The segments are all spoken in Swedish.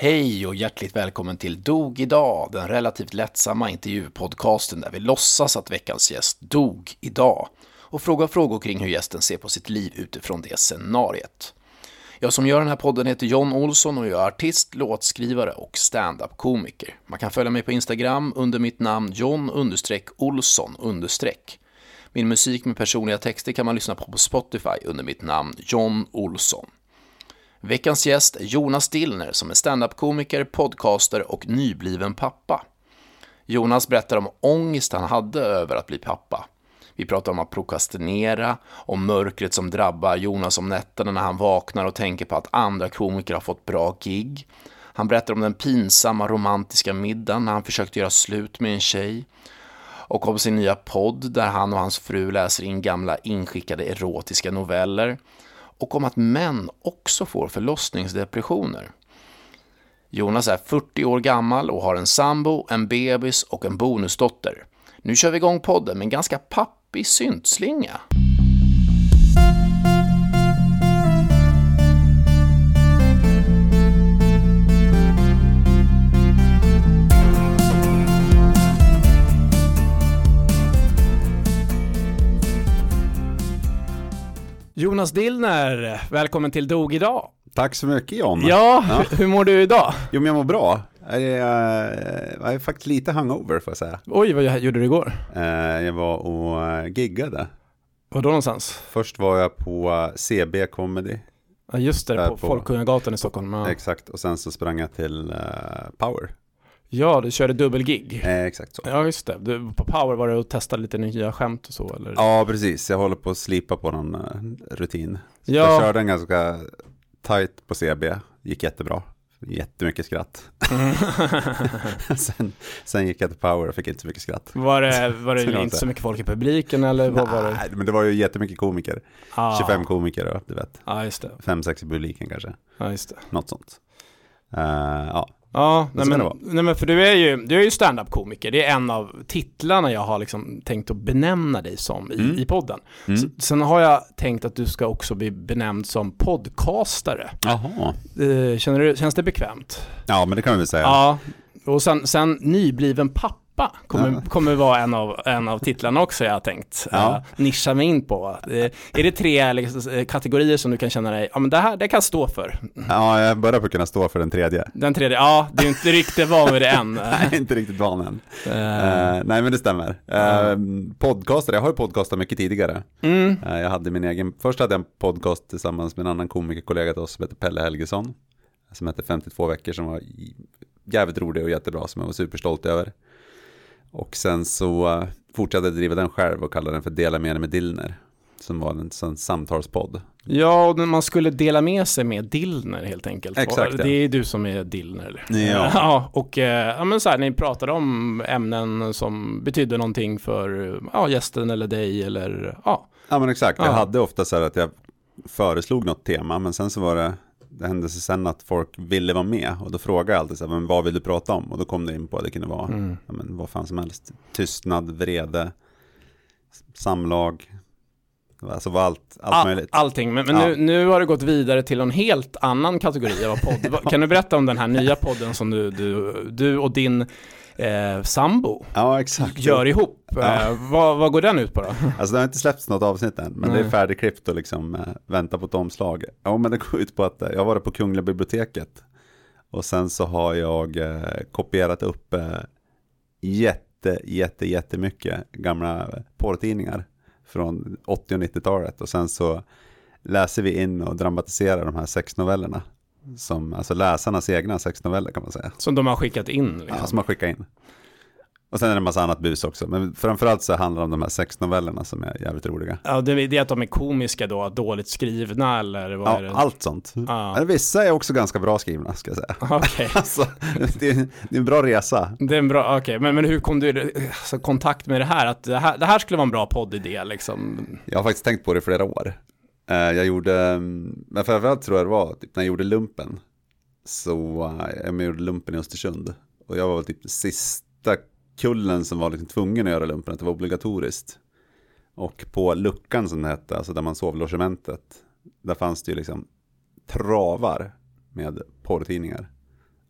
Hej och hjärtligt välkommen till Dog idag, den relativt lättsamma intervjupodcasten där vi låtsas att veckans gäst dog idag och frågar frågor kring hur gästen ser på sitt liv utifrån det scenariet. Jag som gör den här podden heter John Olsson och jag är artist, låtskrivare och stand-up-komiker. Man kan följa mig på Instagram under mitt namn John-Olsson- Min musik med personliga texter kan man lyssna på på Spotify under mitt namn John Olsson. Veckans gäst är Jonas Dillner som är standup-komiker, podcaster och nybliven pappa. Jonas berättar om ångest han hade över att bli pappa. Vi pratar om att prokrastinera, om mörkret som drabbar Jonas om nätterna när han vaknar och tänker på att andra komiker har fått bra gig. Han berättar om den pinsamma romantiska middagen när han försökte göra slut med en tjej. Och om sin nya podd där han och hans fru läser in gamla inskickade erotiska noveller och om att män också får förlossningsdepressioner. Jonas är 40 år gammal och har en sambo, en bebis och en bonusdotter. Nu kör vi igång podden med en ganska pappig syntslinga. Jonas Dillner, välkommen till Dog idag. Tack så mycket John. Ja, ja. hur mår du idag? Jo men jag mår bra. Jag är, jag är faktiskt lite hungover får jag säga. Oj, vad gjorde du igår? Eh, jag var och eh, giggade. Var då någonstans? Först var jag på eh, CB Comedy. Ja just det, på, på Folkungagatan i Stockholm. Ja. Exakt, och sen så sprang jag till Power. Ja, du körde dubbelgig. Eh, exakt så. Ja, just det. Du, på Power var det att testa lite nya skämt och så, eller? Ja, precis. Jag håller på att slipa på någon uh, rutin. Ja. Jag körde en ganska tight på CB, gick jättebra. Jättemycket skratt. Mm. sen, sen gick jag till Power och fick inte så mycket skratt. Var det, var det inte så mycket folk i publiken eller vad var det? Nej, men det var ju jättemycket komiker. Ah. 25 komiker och du vet. Ah, just det. 5-6 i publiken kanske. Ah. Något sånt. Uh, ja, Ja, nej men, nej men för du är ju, du är ju stand-up-komiker. Det är en av titlarna jag har liksom tänkt att benämna dig som i, mm. i podden. Mm. Så, sen har jag tänkt att du ska också bli benämnd som podcastare. Jaha. Uh, känner du, känns det bekvämt? Ja, men det kan vi väl säga. Ja, och sen, sen nybliven pappa pappa kommer, ja. kommer vara en av, en av titlarna också jag har tänkt ja. uh, nischa mig in på. Uh, är det tre liksom, eh, kategorier som du kan känna dig, ja men det här det kan stå för? Ja, jag börjar på att kunna stå för den tredje. Den tredje, ja, du är inte riktigt van vid det än. nej, inte riktigt van än. Uh, nej, men det stämmer. Uh, podcaster, jag har ju podcastat mycket tidigare. Mm. jag hade min egen, först hade jag en podcast tillsammans med en annan komikerkollega till oss som heter Pelle Helgesson. Som hette 52 veckor som var jävligt rolig och jättebra som jag var superstolt över. Och sen så uh, fortsatte jag driva den själv och kallade den för Dela med dig med Dillner. Som var en sån samtalspodd. Ja, och man skulle dela med sig med Dillner helt enkelt. Exakt. Det är du som är Dillner. Ja. ja och eh, ja, men så här, ni pratade om ämnen som betydde någonting för ja, gästen eller dig eller ja. Ja, men exakt. Ja. Jag hade ofta så här att jag föreslog något tema, men sen så var det det hände sig sen att folk ville vara med och då frågade jag alltid så här, men vad vill du prata om? Och då kom det in på att det kunde vara mm. ja, men, vad fan som helst. Tystnad, vrede, samlag, alltså var allt, allt All, möjligt. Allting, men, men ja. nu, nu har du gått vidare till en helt annan kategori av podd. kan du berätta om den här nya podden som du, du, du och din eh, sambo ja, exakt. gör ihop. Ja. Eh, vad, vad går den ut på då? Alltså det har inte släppts något avsnitt än, men Nej. det är färdigklippt och liksom eh, väntar på ett omslag. Ja, men det går ut på att eh, jag var på Kungliga biblioteket och sen så har jag eh, kopierat upp eh, jätte, jätte, jättemycket gamla porrtidningar från 80 och 90-talet och sen så läser vi in och dramatiserar de här sex novellerna som, alltså läsarnas egna sexnoveller kan man säga. Som de har skickat in? Liksom. Ja, som har skickat in. Och sen är det en massa annat bus också. Men framförallt så handlar det om de här sexnovellerna som är jävligt roliga. Ja, det är att de är komiska då, dåligt skrivna eller vad ja, är det? allt sånt. Ja. vissa är också ganska bra skrivna, ska jag säga. Okay. alltså, det, är, det är en bra resa. Det är en bra, okej, okay. men, men hur kom du i alltså, kontakt med det här? Att det här, det här skulle vara en bra poddidé liksom? Jag har faktiskt tänkt på det i flera år. Eh, jag gjorde, mm, men framförallt tror jag det var, typ när jag gjorde lumpen. Så eh, jag gjorde lumpen i Östersund. Och jag var väl typ sista kullen som var liksom tvungen att göra lumpen, att det var obligatoriskt. Och på luckan som det hette, alltså där man sov logementet, där fanns det ju liksom travar med porrtidningar.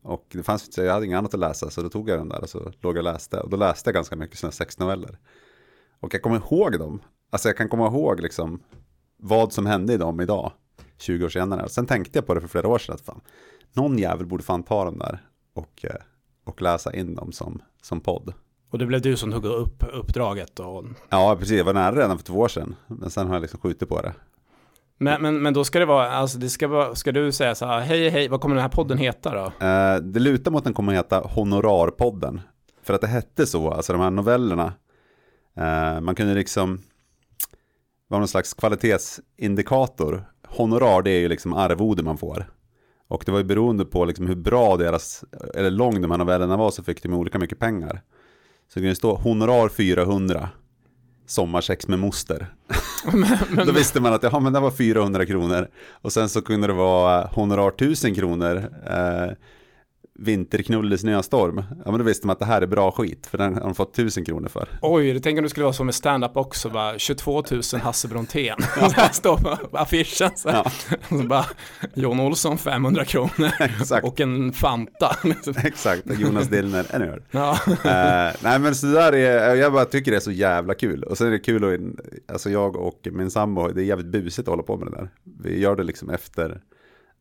Och det fanns, jag hade inget annat att läsa så då tog jag den där och så låg jag och läste. Och då läste jag ganska mycket sådana sexnoveller. Och jag kommer ihåg dem. Alltså jag kan komma ihåg liksom vad som hände i dem idag, 20 år senare. Sen tänkte jag på det för flera år sedan att fan, någon jävel borde fan ta dem där och, eh, och läsa in dem som, som podd. Och det blev du som tog upp uppdraget? Och... Ja, precis. Jag var nära redan för två år sedan. Men sen har jag liksom skjutit på det. Men, men, men då ska det vara, alltså det ska vara, ska du säga så här, hej hej, vad kommer den här podden heta då? Eh, det lutar mot att den kommer att heta Honorarpodden. För att det hette så, alltså de här novellerna. Eh, man kunde liksom, vara någon slags kvalitetsindikator. Honorar, det är ju liksom arvode man får. Och det var ju beroende på liksom hur bra deras, eller lång de här novellerna var så fick de olika mycket pengar. Så det kunde stå honorar 400, sommarsex med moster. Men, men, Då visste man att ja, men det var 400 kronor. Och sen så kunde det vara honorar 1000 kronor. Eh, vinterknull i snöstorm. Ja men då visste man att det här är bra skit. För den har de fått tusen kronor för. Oj, det tänker du skulle vara så med stand-up också. Bara 22 000 Hasse Brontén. Ja. det står på affischen. Så. Ja. så bara Jon Olsson 500 kronor. Exakt. Och en Fanta. Exakt, Jonas Dillner. Ja. uh, nej men så där är, jag bara tycker det är så jävla kul. Och sen är det kul att, alltså jag och min sambo, det är jävligt busigt att hålla på med det där. Vi gör det liksom efter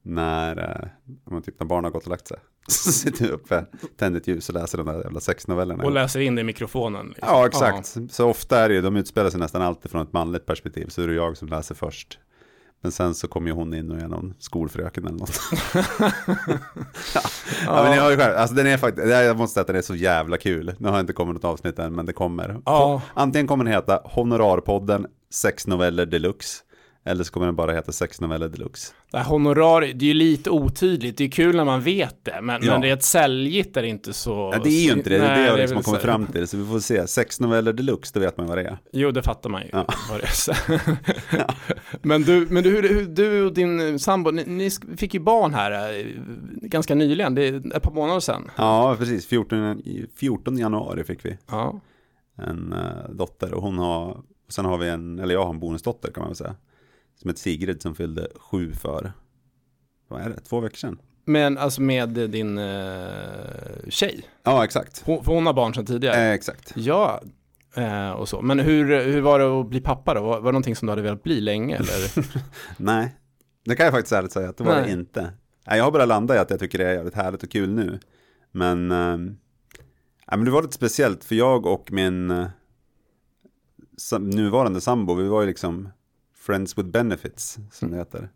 när, äh, typ när barnen har gått och lagt sig. Så sitter vi uppe, tänder ett ljus och läser de där jävla sexnovellerna. Och läser in det i mikrofonen. Liksom. Ja, exakt. Ja. Så ofta är det ju, de utspelar sig nästan alltid från ett manligt perspektiv. Så är det jag som läser först. Men sen så kommer ju hon in och är någon skolfröken eller något. ja. ja. men jag har ju själv, alltså den är faktiskt, jag måste säga att den är så jävla kul. Nu har jag inte kommit något avsnitt än, men det kommer. Ja. Antingen kommer den heta Honorarpodden, sex noveller deluxe. Eller så kommer den bara heta sex noveller deluxe. Det här honorar, det är ju lite otydligt. Det är kul när man vet det. Men, ja. men det är ett säljigt är det inte så... Ja, det är ju inte det. Det är det jag liksom har kommit fram till. Så vi får se. Sex noveller deluxe, då vet man vad det är. Jo, det fattar man ju. Ja. Vad det är. ja. Men, du, men du, hur, du och din sambo, ni, ni, fick ju barn här eh, ganska nyligen. Det är ett par månader sedan. Ja, precis. 14, 14 januari fick vi. Ja. En uh, dotter och hon har, sen har vi en, eller jag har en bonusdotter kan man väl säga som heter Sigrid som fyllde sju för, vad är det, två veckor sedan. Men alltså med din uh, tjej? Ja, exakt. Hon, för hon har barn sedan tidigare? Eh, exakt. Ja, uh, och så. Men hur, hur var det att bli pappa då? Var, var det någonting som du hade velat bli länge eller? Nej, det kan jag faktiskt ärligt säga att det var Nej. det inte. Jag har bara landat i att jag tycker det är jävligt härligt och kul nu. Men, uh, men det var lite speciellt för jag och min uh, nuvarande sambo, vi var ju liksom Friends with Benefits, som det heter.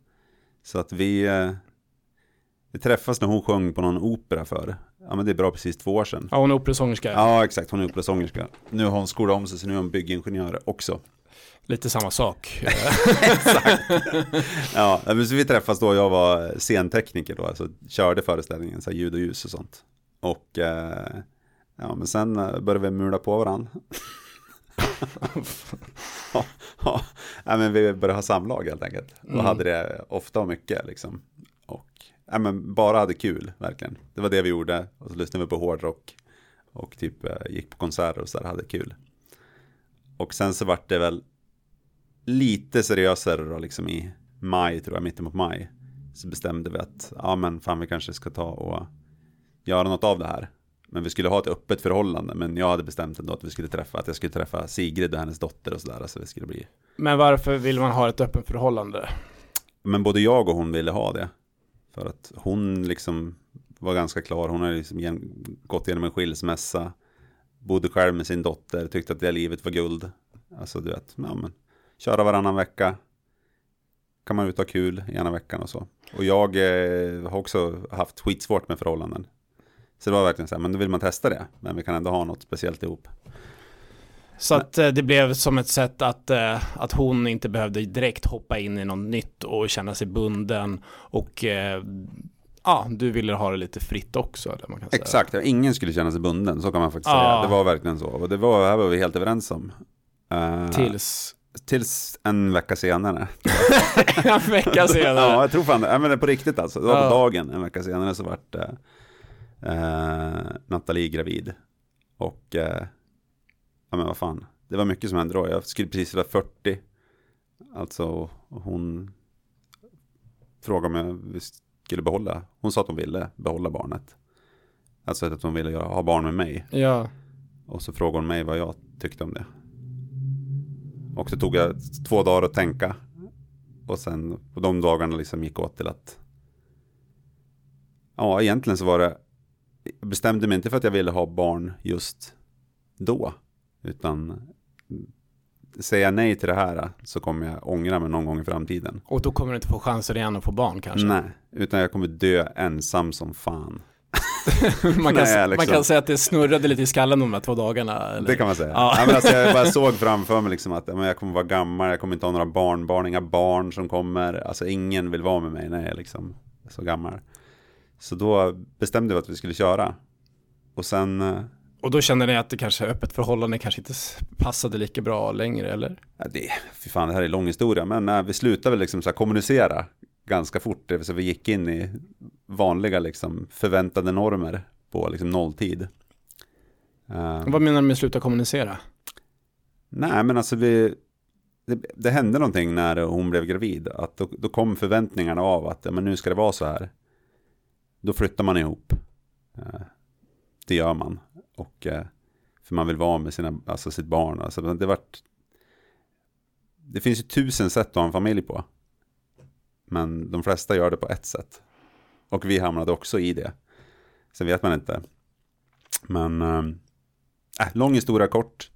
Så att vi, eh, vi träffas när hon sjöng på någon opera för, ja men det är bra precis två år sedan. Ja, hon är operasångerska. Ja, exakt, hon är operasångerska. Nu har hon skolat om sig, så nu är hon byggingenjör också. Lite samma sak. exakt. Ja, men så vi träffas då, jag var scentekniker då, alltså körde föreställningen, så ljud och ljus och sånt. Och eh, ja, men sen eh, började vi mula på varandra. Ja, ja, men vi började ha samlag helt enkelt. Och mm. hade det ofta och mycket liksom. Och ja, men bara hade kul, verkligen. Det var det vi gjorde. Och så lyssnade vi på hårdrock. Och typ eh, gick på konserter och så där, hade kul. Och sen så vart det väl lite seriösare då, liksom i maj, tror jag, mitten mot maj. Så bestämde vi att, ja men fan vi kanske ska ta och göra något av det här. Men vi skulle ha ett öppet förhållande. Men jag hade bestämt ändå att vi skulle träffa, att jag skulle träffa Sigrid och hennes dotter och sådär. Så det skulle bli. Men varför vill man ha ett öppet förhållande? Men både jag och hon ville ha det. För att hon liksom var ganska klar. Hon har liksom gått igenom en skilsmässa. Bodde själv med sin dotter. Tyckte att det livet var guld. Alltså du vet, ja, men, köra varannan vecka. Kan man ut ha kul ena veckan och så. Och jag eh, har också haft skitsvårt med förhållanden. Så det var verkligen så här, men då vill man testa det. Men vi kan ändå ha något speciellt ihop. Så att eh, det blev som ett sätt att, eh, att hon inte behövde direkt hoppa in i något nytt och känna sig bunden. Och eh, ja, du ville ha det lite fritt också. Eller man kan säga. Exakt, ingen skulle känna sig bunden, så kan man faktiskt ja. säga. Det var verkligen så. Och det var, här var vi helt överens om. Tills? Tills en vecka senare. en vecka senare? ja, jag tror fan det. Men på riktigt alltså. Det var ja. på dagen, en vecka senare så vart det eh, Nathalie gravid. Och, eh, ja men vad fan, det var mycket som hände då. Jag skulle precis vara 40. Alltså, hon frågade om jag skulle behålla, hon sa att hon ville behålla barnet. Alltså att hon ville ha barn med mig. Ja. Och så frågade hon mig vad jag tyckte om det. Och så tog jag två dagar att tänka. Och sen på de dagarna liksom gick åt till att. Ja, egentligen så var det. Jag bestämde mig inte för att jag ville ha barn just då. Utan säger jag nej till det här så kommer jag ångra mig någon gång i framtiden. Och då kommer du inte få chansen igen att få barn kanske? Nej, utan jag kommer dö ensam som fan. man, kan, Nej, liksom. man kan säga att det snurrade lite i skallen de här två dagarna. Eller? Det kan man säga. Ja. Ja, men alltså, jag bara såg framför mig liksom att men jag kommer vara gammal, jag kommer inte ha några barnbarn, inga barn som kommer. Alltså ingen vill vara med mig när jag är liksom så gammal. Så då bestämde vi att vi skulle köra. Och sen... Eh, och då kände ni att det kanske öppet förhållande kanske inte passade lika bra längre eller? Ja, det, fy fan, det här är lång historia, men äh, vi slutade väl liksom så här kommunicera ganska fort. Det vill säga vi gick in i vanliga liksom förväntade normer på liksom nolltid. Uh, Vad menar du med sluta kommunicera? Nej, men alltså vi, det, det, hände någonting när hon blev gravid. Att då, då kom förväntningarna av att ja, men nu ska det vara så här. Då flyttar man ihop. Eh, det gör man. Och eh, för man vill vara med sina, alltså sitt barn. Alltså det, vart, det finns ju tusen sätt att ha en familj på. Men de flesta gör det på ett sätt. Och vi hamnade också i det. Sen vet man inte. Men, eh, äh, lång historia kort.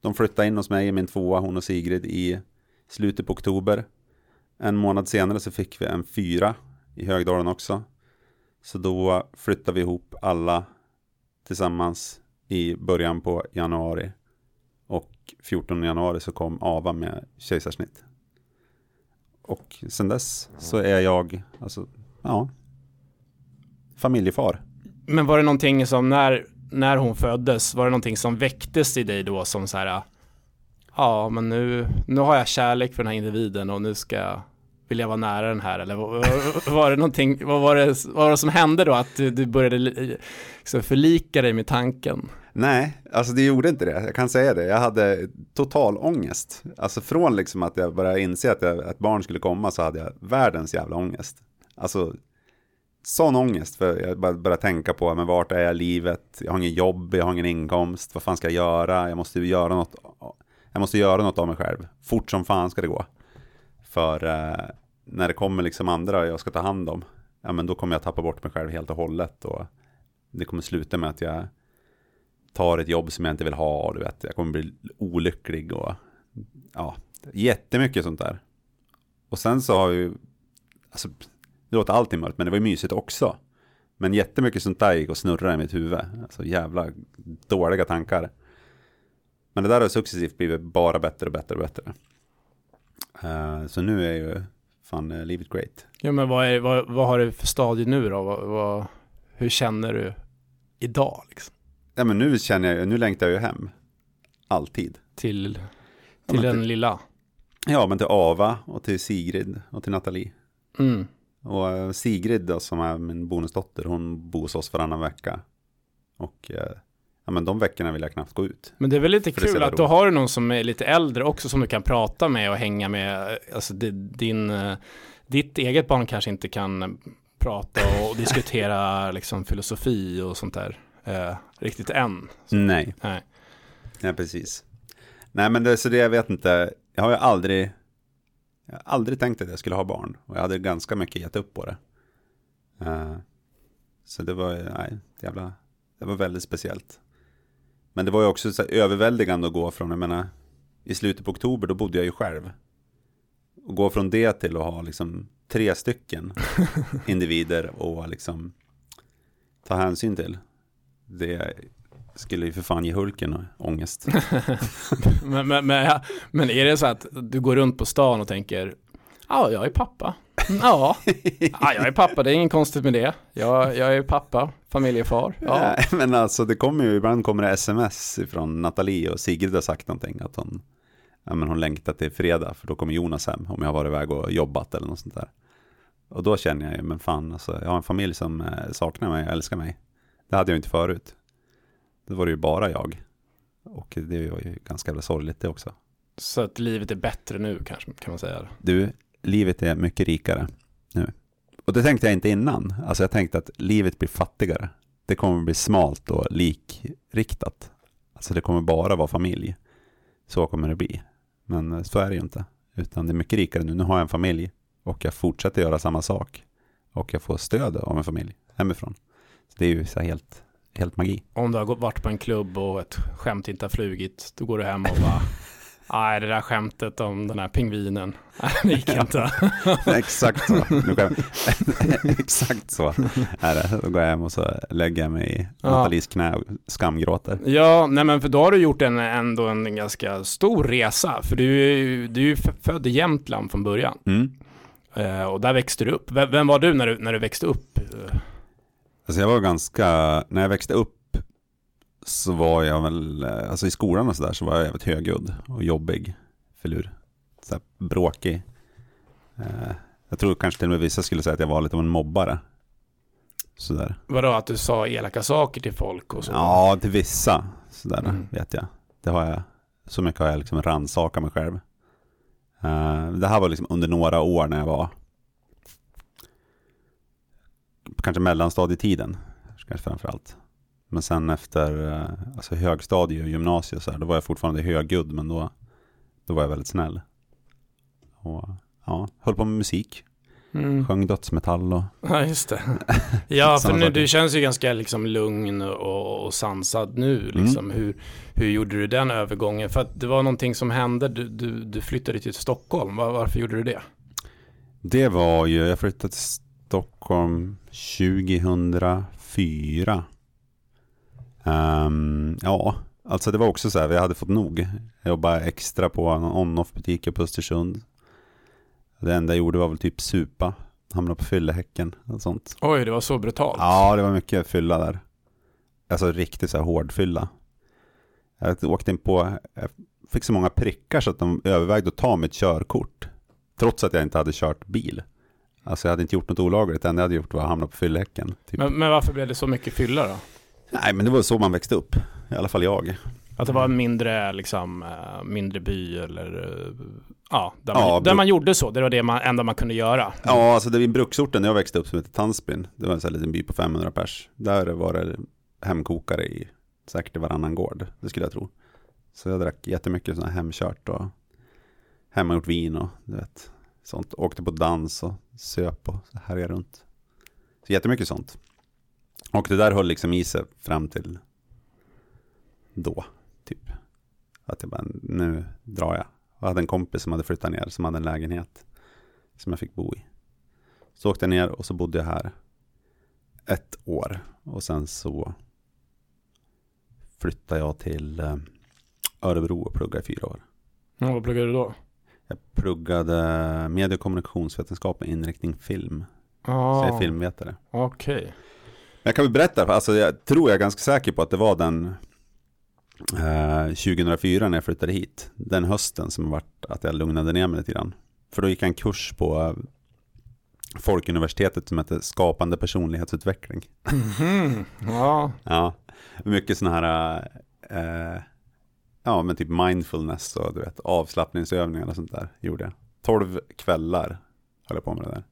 De flyttade in hos mig i min tvåa, hon och Sigrid, i slutet på oktober. En månad senare så fick vi en fyra i Högdalen också. Så då flyttade vi ihop alla tillsammans i början på januari. Och 14 januari så kom Ava med kejsarsnitt. Och sen dess så är jag, alltså, ja, familjefar. Men var det någonting som när, när hon föddes, var det någonting som väcktes i dig då som så här, ja men nu, nu har jag kärlek för den här individen och nu ska jag, vill jag vara nära den här eller var, det någonting, vad var det, vad var det som hände då att du, du började liksom förlika dig med tanken? Nej, alltså det gjorde inte det. Jag kan säga det. Jag hade total ångest. Alltså från liksom att jag började inse att jag, att barn skulle komma så hade jag världens jävla ångest. Alltså sån ångest för jag började tänka på men vart är jag i livet? Jag har ingen jobb, jag har ingen inkomst. Vad fan ska jag göra? Jag måste göra något. Jag måste göra något av mig själv. Fort som fan ska det gå. För eh, när det kommer liksom andra jag ska ta hand om. Ja men då kommer jag tappa bort mig själv helt och hållet. Och det kommer sluta med att jag tar ett jobb som jag inte vill ha, du vet, jag kommer bli olycklig och ja, jättemycket sånt där. Och sen så har ju, alltså, det låter alltid mörkt, men det var ju mysigt också. Men jättemycket sånt där gick och snurrade i mitt huvud, alltså jävla dåliga tankar. Men det där har successivt blivit bara bättre och bättre och bättre. Uh, så nu är ju fan uh, livet great. Ja men vad, är, vad, vad har du för stadie nu då? Vad, vad, hur känner du idag liksom? Ja, men nu känner jag, nu längtar jag ju hem. Alltid. Till, till ja, den till, lilla? Ja, men till Ava och till Sigrid och till Nathalie. Mm. Och eh, Sigrid då, som är min bonusdotter, hon bor hos oss varannan vecka. Och ja, men de veckorna vill jag knappt gå ut. Men det är väl lite kul att då har du någon som är lite äldre också som du kan prata med och hänga med. Alltså din, eh, ditt eget barn kanske inte kan prata och diskutera liksom filosofi och sånt där eh, riktigt än. Så. Nej. Nej. Nej, precis. Nej, men det, så det jag vet inte. Jag har ju aldrig, jag har aldrig tänkt att jag skulle ha barn. Och jag hade ganska mycket gett upp på det. Uh, så det var, nej, jävla, det var väldigt speciellt. Men det var ju också så överväldigande att gå från, jag menar, i slutet på oktober då bodde jag ju själv. Och gå från det till att ha liksom tre stycken individer och liksom ta hänsyn till det skulle ju för fan ge Hulken ångest. men, men, men, men, är det så att du går runt på stan och tänker Ja, jag är pappa. Ja, ja jag är pappa, det är inget konstigt med det. Jag, jag är pappa, familjefar. Ja. Nej, men alltså det kommer ju, ibland kommer det sms från Nathalie och Sigrid har sagt någonting. Att hon, ja, men hon längtar till fredag för då kommer Jonas hem om jag har varit iväg och jobbat eller något sånt där. Och då känner jag ju, men fan, alltså, jag har en familj som eh, saknar mig och älskar mig. Det hade jag inte förut. Det var det ju bara jag. Och det var ju ganska jävla sorgligt det också. Så att livet är bättre nu kanske, kan man säga. Du, livet är mycket rikare nu. Och det tänkte jag inte innan. Alltså jag tänkte att livet blir fattigare. det kommer bli smalt och likriktat. Alltså det kommer bara vara familj. Så kommer det bli. Men eh, så är det ju inte. Utan det är mycket rikare nu. Nu har jag en familj och jag fortsätter göra samma sak. Och jag får stöd av en familj hemifrån. Så det är ju så helt, helt magi. Om du har varit på en klubb och ett skämt inte har flugit, då går du hem och bara Nej, det där skämtet om den här pingvinen, det gick inte. Exakt så. Exakt så är det. Då går jag hem och så lägger jag mig i ja. Nathalies knä och skamgråter. Ja, nej men för då har du gjort en, ändå en ganska stor resa. För du är, du är född i Jämtland från början. Mm. Uh, och där växte du upp. Vem, vem, var du när, du när du växte upp? Alltså jag var ganska, när jag växte upp så var jag väl, eh, alltså i skolan och sådär så var jag jävligt högljudd och jobbig filur. Så här bråkig. Eh, jag tror kanske till och med vissa skulle säga att jag var lite av en mobbare. Sådär. Vadå, att du sa elaka saker till folk och så? Ja, till vissa. Sådär mm. vet jag. Det har jag, så mycket har jag liksom rannsakat mig själv. Uh, det här var liksom under några år när jag var kanske mellanstadietiden. Kanske framförallt. Men sen efter eh, alltså högstadie och gymnasiet så här, då var jag fortfarande högljudd men då, då var jag väldigt snäll. Och ja, höll på med musik. Mm. Sjöng dödsmetall och... Ja, just det. Ja, för nu, du känns ju ganska liksom lugn och, och sansad nu. Mm. Liksom. Mm. Hur, hur gjorde du den övergången? För att det var någonting som hände. Du, du, du flyttade till Stockholm. Var, varför gjorde du det? Det var ju, jag flyttade till Stockholm 2004. Um, ja, alltså det var också så här, vi hade fått nog. Jag jobbade extra på en on-off butik på Östersund. Det enda jag gjorde var väl typ supa, hamna på fyllehäcken och sånt. Oj, det var så brutalt. Ja, det var mycket fylla där. Alltså riktigt så här hård fylla. Jag åkte in på, jag fick så många prickar så att de övervägde att ta mitt körkort. Trots att jag inte hade kört bil. Alltså jag hade inte gjort något olagligt, det enda jag hade gjort var att hamna på fyllehäcken. Typ. Men, men varför blev det så mycket fylla då? Nej, men det var så man växte upp. I alla fall jag. Att det var en mindre, liksom, uh, mindre by eller uh, ja, där, man, ja, där man gjorde så. Det var det man, enda man kunde göra. Ja, alltså det var bruksorten jag växte upp som heter Tandsbyn. Det var en sån här liten by på 500 pers. Där var det hemkokare i säkert varannan gård. Det skulle jag tro. Så jag drack jättemycket sådana hemkört och hemmagjort vin och du vet, sånt. Åkte på dans och söp och härjade runt. Så jättemycket sånt. Och det där höll liksom i sig fram till då, typ. Att jag bara, nu drar jag. Jag hade en kompis som hade flyttat ner, som hade en lägenhet som jag fick bo i. Så åkte jag ner och så bodde jag här ett år. Och sen så flyttade jag till eh, Örebro och pluggade i fyra år. Ja, vad pluggade du då? Jag pluggade medie och kommunikationsvetenskap med inriktning film. Ah. Så jag är filmvetare. Okej. Okay. Jag kan väl berätta, alltså jag tror jag är ganska säker på att det var den eh, 2004 när jag flyttade hit. Den hösten som varit att jag lugnade ner mig lite grann. För då gick jag en kurs på eh, Folkuniversitetet som heter Skapande personlighetsutveckling. Mm, ja. ja. Mycket sådana här, eh, ja men typ mindfulness och du vet avslappningsövningar och sånt där gjorde jag. Tolv kvällar höll jag på med det där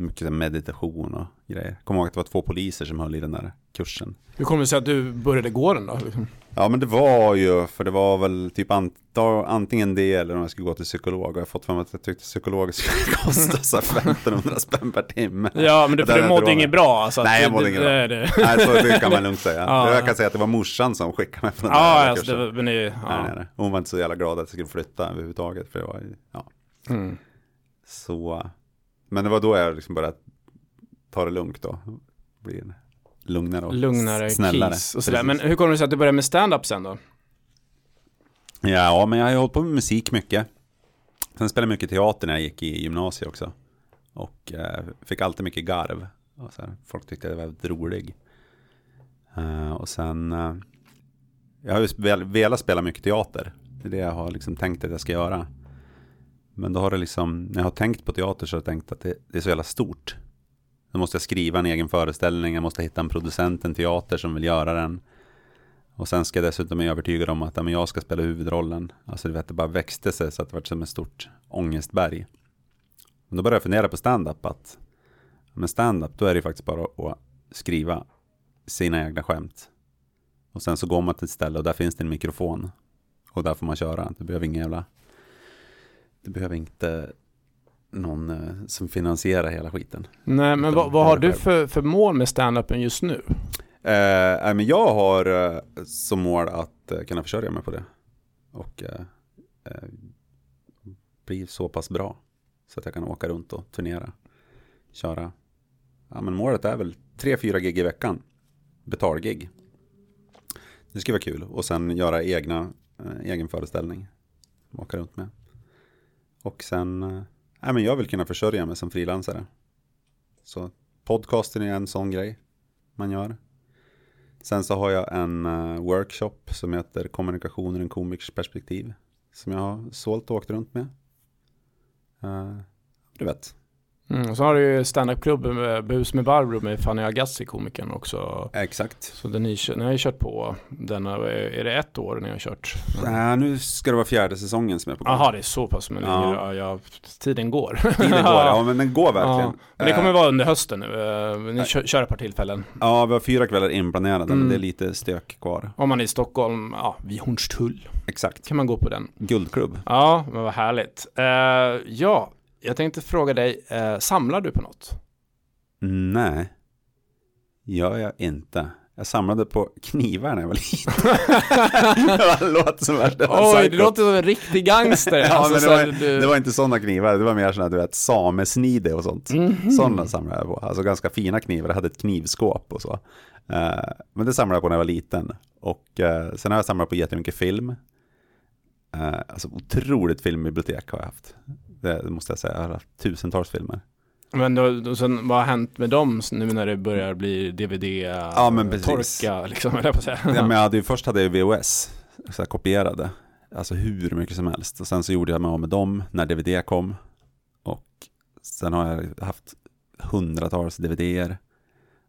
mycket meditation och grejer. Kommer ihåg att det var två poliser som höll i den där kursen. Hur kommer det sig att du började gå den då? Ja men det var ju, för det var väl typ antingen det eller om jag skulle gå till psykolog. Och jag har fått för mig att jag tyckte psykolog skulle kosta så 1500 spänn per timme. Ja men för du mådde inget bra alltså? Nej jag mådde inget bra. Det. Nej så det kan man lugnt säga. ja. Jag kan säga att det var morsan som skickade mig på den ja, där alltså, kursen. Det, men det, ja. nej, nej. Hon var inte så jävla glad att jag skulle flytta överhuvudtaget. För det var, ja. Mm. Så, men det var då jag liksom började ta det lugnt då. Blir lugnare och lugnare, snällare. och sådär. Men hur kommer det sig att du började med stand-up sen då? Ja, men jag har ju hållit på med musik mycket. Sen spelade jag mycket teater när jag gick i gymnasiet också. Och eh, fick alltid mycket garv. Och så här, folk tyckte jag var väldigt rolig. Uh, och sen, uh, jag har ju velat spela mycket teater. Det är det jag har liksom tänkt att jag ska göra. Men då har det liksom, när jag har tänkt på teater så har jag tänkt att det, det är så jävla stort. Då måste jag skriva en egen föreställning, jag måste hitta en producent, en teater som vill göra den. Och sen ska jag dessutom vara övertygad om att ja, jag ska spela huvudrollen. Alltså du vet, det bara växte sig så att det var som ett stort ångestberg. Och då började jag fundera på stand-up att men stand-up, då är det faktiskt bara att skriva sina egna skämt. Och sen så går man till ett ställe och där finns det en mikrofon. Och där får man köra. Det behöver ingen jävla... Det behöver inte någon eh, som finansierar hela skiten. Nej, men vad, vad har du för, för mål med standupen just nu? Eh, men jag har eh, som mål att eh, kunna försörja mig på det. Och eh, eh, bli så pass bra. Så att jag kan åka runt och turnera. Köra. Ja, men målet är väl 3-4 gig i veckan. Betalgig. Det ska vara kul. Och sen göra egna, egen föreställning. Åka runt med. Och sen, eh, men jag vill kunna försörja mig som frilansare. Så podcasten är en sån grej man gör. Sen så har jag en uh, workshop som heter kommunikation ur en komikers perspektiv. Som jag har sålt och åkt runt med. Uh, du vet. Mm, och så har du ju standupklubben med Bus med Barbro med Fanny Agassi, komikern också. Exakt. Så den ni, ni har ju kört på den, är det ett år ni har kört? Äh, nu ska det vara fjärde säsongen som är på gång. Jaha, det är så pass, men ja. Ja, ja, tiden går. Tiden går, ja men den går verkligen. Ja. Men det kommer vara under hösten nu, eh, ni kör, kör ett par tillfällen. Ja, vi har fyra kvällar inplanerade, mm. men det är lite stök kvar. Om man är i Stockholm, ja, vid Hornstull. Exakt. Kan man gå på den. Guldklubb. Ja, men vad härligt. Uh, ja, jag tänkte fråga dig, eh, samlar du på något? Nej, gör jag inte. Jag samlade på knivar när jag var liten. det låter som värsta Oj, det låter som en riktig gangster. ja, alltså, men det, var, du... det var inte sådana knivar, det var mer sådana, du vet, samesnide och sånt. Mm -hmm. Sådana samlade jag på. Alltså ganska fina knivar, jag hade ett knivskåp och så. Uh, men det samlade jag på när jag var liten. Och uh, sen har jag samlat på jättemycket film. Uh, alltså otroligt filmbibliotek har jag haft. Det måste jag säga. Jag har haft tusentals filmer. Men då, då, sen, vad har hänt med dem nu när det börjar bli DVD-torka? Ja, liksom, eller på säga. ja, men jag hade ju, först hade jag VHS, så här, kopierade. Alltså hur mycket som helst. Och sen så gjorde jag mig av med dem när DVD kom. Och sen har jag haft hundratals DVDer.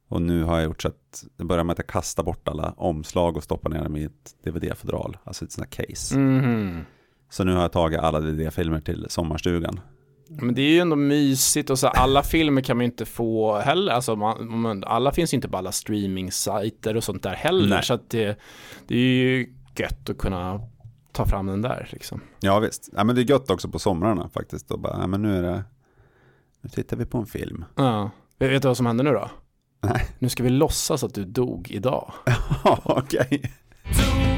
Och nu har jag gjort så att det börjar med att jag kastar bort alla omslag och stoppar ner dem i ett DVD-fodral. Alltså ett sånt här case. Mm. Så nu har jag tagit alla DD-filmer till sommarstugan. Men det är ju ändå mysigt och så alla filmer kan man ju inte få heller. Alltså man, alla finns ju inte på alla streaming-sajter och sånt där heller. Nej. Så att det, det är ju gött att kunna ta fram den där liksom. Ja visst. Ja, men det är gött också på somrarna faktiskt. Och bara, ja, men nu är det, nu tittar vi på en film. Ja. Vet du vad som händer nu då? Nej. Nu ska vi låtsas att du dog idag. Ja, okej. Okay.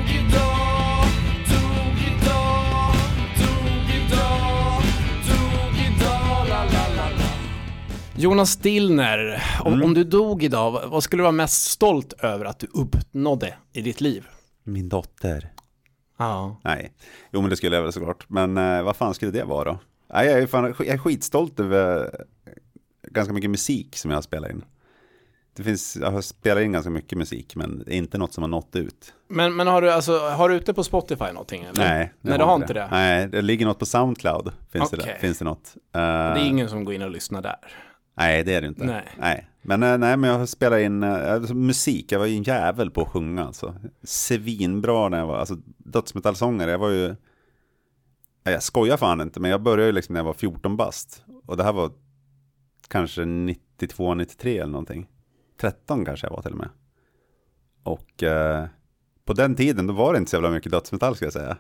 Jonas Dillner, om, mm. om, du dog idag, vad skulle du vara mest stolt över att du uppnådde i ditt liv? Min dotter. Ja. Nej, jo men det skulle jag väl såklart. Men eh, vad fan skulle det vara då? Nej, jag, är fan, jag är skitstolt över ganska mycket musik som jag spelar in. Det finns, jag spelar in ganska mycket musik, men det är inte något som har nått ut. Men, men har du alltså, har du ute på Spotify någonting? Eller? Nej, Nej du har inte det. det. Nej, det ligger något på Soundcloud. Finns, okay. det, finns det något. Uh, det är ingen som går in och lyssnar där. Nej, det är det inte. Nej. nej. Men, eh, nej, men jag spelar in alltså, musik. Jag var ju en jävel på att sjunga. Alltså. Svinbra när jag var, alltså dödsmetallsångare. Jag var ju, jag skojar fan inte, men jag började ju liksom när jag var 14 bast. Och det här var kanske 92, 93 eller någonting. 13 kanske jag var till och med. Och eh, på den tiden då var det inte så jävla mycket dödsmetall ska jag säga.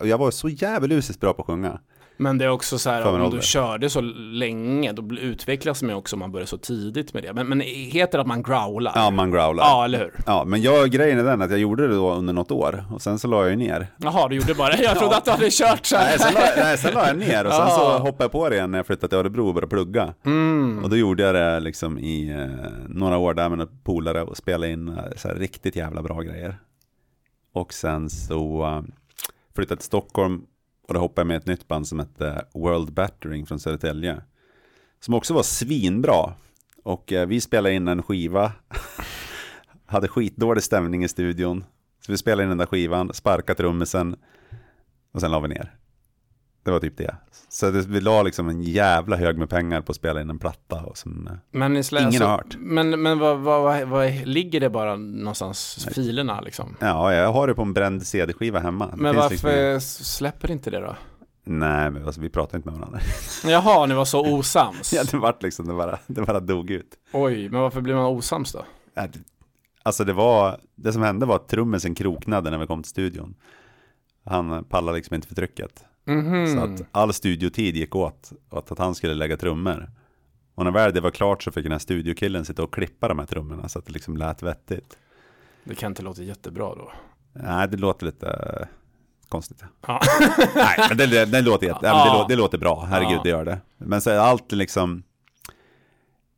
Och jag var så jävelusiskt bra på att sjunga. Men det är också så här, om du körde så länge, då utvecklas man också om man börjar så tidigt med det. Men, men heter det att man growlar? Ja, man growlar. Ja, eller hur? Ja, men jag, grejen är den att jag gjorde det då under något år och sen så la jag ju ner. Jaha, du gjorde bara det? Jag trodde ja. att du hade kört så här. Nej, sen la, nej, sen la jag ner och sen så hoppade jag på det igen när jag flyttade till Örebro och började plugga. Mm. Och då gjorde jag det liksom i eh, några år där med några polare och spelade in eh, så här riktigt jävla bra grejer. Och sen så uh, flyttade till Stockholm och då hoppade jag med ett nytt band som hette World Battering från Södertälje. Som också var svinbra. Och eh, vi spelade in en skiva. hade skitdålig stämning i studion. Så vi spelade in den där skivan, sparkade trummisen. Och sen la vi ner. Det var typ det. Så det, vi la liksom en jävla hög med pengar på att spela in en platta och som eh, men ingen alltså, har hört. Men, men vad, vad, vad, vad, ligger det bara någonstans, Nej. filerna liksom? Ja, jag har det på en bränd CD-skiva hemma. Men varför liksom... släpper inte det då? Nej, men alltså, vi pratar inte med varandra. Jaha, ni var så osams? ja, det vart liksom, det bara, det bara dog ut. Oj, men varför blir man osams då? Alltså det var, det som hände var att trummisen kroknade när vi kom till studion. Han pallade liksom inte för trycket. Mhm. Så att all studiotid gick åt åt att han skulle lägga trummor. Och när väl det var klart så fick den här studiokillen sitta och klippa de här trummorna så att det liksom lät vettigt. Det kan inte låta jättebra då. Nej, det låter lite konstigt. Ja. Nej, men det, det, det, låter, jätte, ja. det, låter, det låter bra, herregud Ja. det gör det. Men så allt liksom,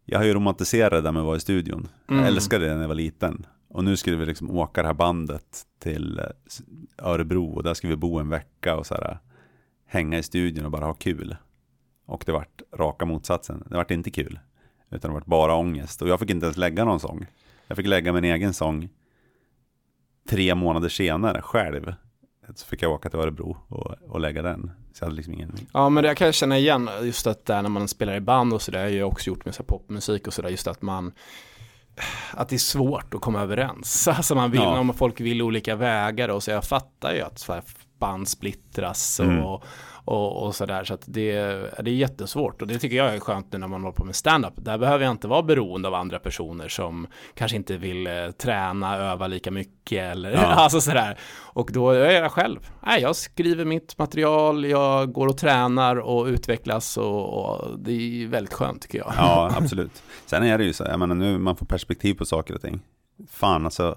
jag har ju romantiserat det där med att vara i studion. Mm. Jag älskade det när jag var liten. Och nu skulle vi liksom åka det här bandet till eh, Örebro och där skulle vi bo en vecka och så här, hänga i studion och bara ha kul. Och det vart raka motsatsen. Det vart inte kul. Utan det vart bara ångest. Och jag fick inte ens lägga någon sång. Jag fick lägga min egen sång tre månader senare själv. Så fick jag åka till Örebro och, och lägga den. Så jag hade liksom ingen... Ja men det kan jag känna igen, just att där när man spelar i band och sådär, jag har också gjort med så popmusik och sådär, just att man att det är svårt att komma överens. Alltså man vill, Ja. om folk vill olika vägar och så jag fattar ju att så här band splittras och, Mm. och, och sådär. Så att det, det är jättesvårt och det tycker jag är skönt nu när man håller på med stand-up. Där behöver jag inte vara beroende av andra personer som kanske inte vill eh, träna, öva lika mycket eller Ja. alltså sådär. Och då är jag själv. Nej, jag skriver mitt material, jag går och tränar och utvecklas och, och det är väldigt skönt tycker jag. Ja, absolut. Sen är det ju så, jag menar nu man får perspektiv på saker och ting. Fan alltså,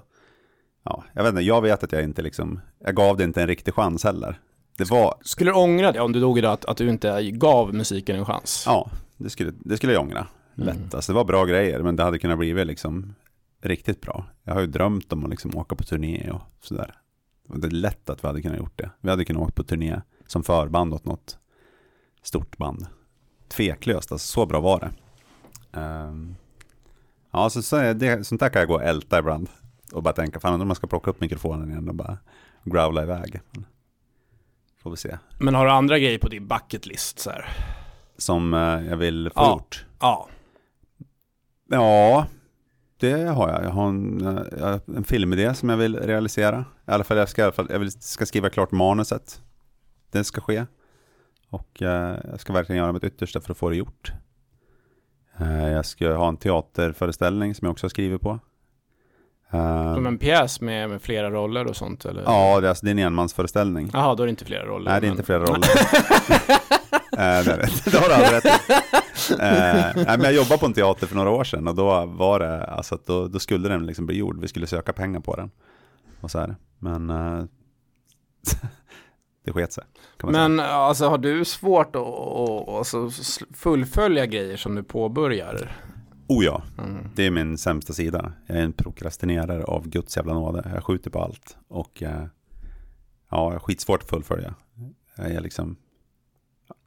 ja, jag vet inte, jag vet att jag inte liksom, jag gav det inte en riktig chans heller. Det var, Skulle du ångra det om du dog idag att, att du inte gav musiken en chans? ja, det skulle, det skulle jag ångra. Lätt. Mm. Alltså det var bra grejer, men det hade kunnat bli liksom riktigt bra. Jag har ju drömt om att liksom åka på turné och sådär. Och det är lätt att vi hade kunnat gjort det. Vi hade kunnat åka på turné som förband åt något stort band. Tveklöst, alltså så bra var det. Ehm, ja, så, så det, sånt där kan jag gå och älta ibland. Och bara tänka, fan om man ska plocka upp mikrofonen igen och bara growla iväg. Får vi se. Men har du andra grejer på din bucket list så här? Som eh, jag vill få Ja. gjort. Ja. Ja, det har jag. Jag har en, eh, en filmidé som jag vill realisera. I alla fall, jag ska, jag vill, ska skriva klart manuset. Det ska ske. Och eh, jag ska verkligen göra mitt yttersta för att få det gjort. Eh, jag ska ha en teaterföreställning som jag också har skrivit på. Som en pjäs med, med flera roller och sånt eller? ja, det är, alltså, det är en enmansföreställning. Jaha, då är det inte flera roller. Nej, det är men- inte flera roller. Eh, är det. har du aldrig rätt. Eh, nej, men jag jobbade på en teater för några år sedan och då var det, alltså att då, då skulle den liksom bli gjord. Vi skulle söka pengar på den. Och så här. Men eh, det sket sig. Man säga. Men alltså har du svårt att, att, att alltså, fullfölja grejer som du påbörjar? Oh ja, Mm. det är min sämsta sida. Jag är en prokrastinerare av Guds jävla nåde. Jag skjuter på allt. Och eh, ja, jag har skitsvårt att fullfölja. Jag är liksom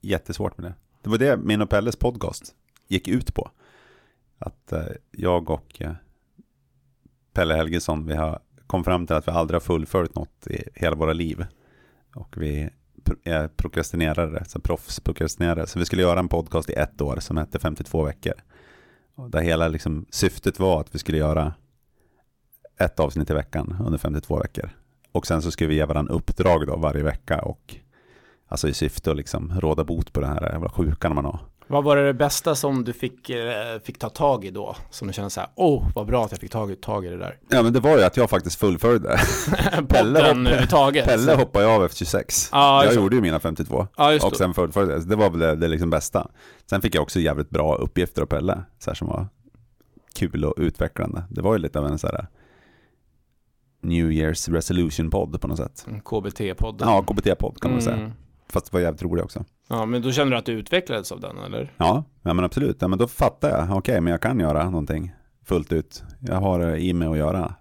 jättesvårt med det. Det var det min och Pelles podcast gick ut på. Att eh, jag och eh, Pelle Helgesson, vi har kom fram till att vi aldrig har fullföljt något i hela våra liv. Och vi är prokrastinerare, så proffsprokrastinerare. Så vi skulle göra en podcast i ett år som hette 52 veckor. Där hela liksom, syftet var att vi skulle göra ett avsnitt i veckan under 52 veckor. Och sen så skulle vi ge varandra uppdrag då varje vecka och alltså i syfte att liksom råda bot på den här jävla sjukan man har. Vad var det bästa som du fick, eh, fick ta tag i då? Som du kände så här, åh vad bra att jag fick tag, i- tag i det där. Ja men det var ju att jag faktiskt fullföljde. Pelle hopp-. Pelle hoppade ju av efter 26. Ja, jag gjorde ju mina 52. Ja, just och det. sen fullföljde det. Så det var väl det, det liksom bästa. Sen fick jag också jävligt bra uppgifter av Pelle. Så här som var kul och utvecklande. Det var ju lite av en så här New Year's Resolution-podd på något sätt. KBT-podden. Ja, KBT-podd kan man säga. Mm. Fast det var jävligt roligt också. Ja, men då kände du att du utvecklades av den, eller? Ja, ja men absolut. Ja, men då fattar jag. Okej, men jag kan göra någonting fullt ut. Jag har eh, i mig att göra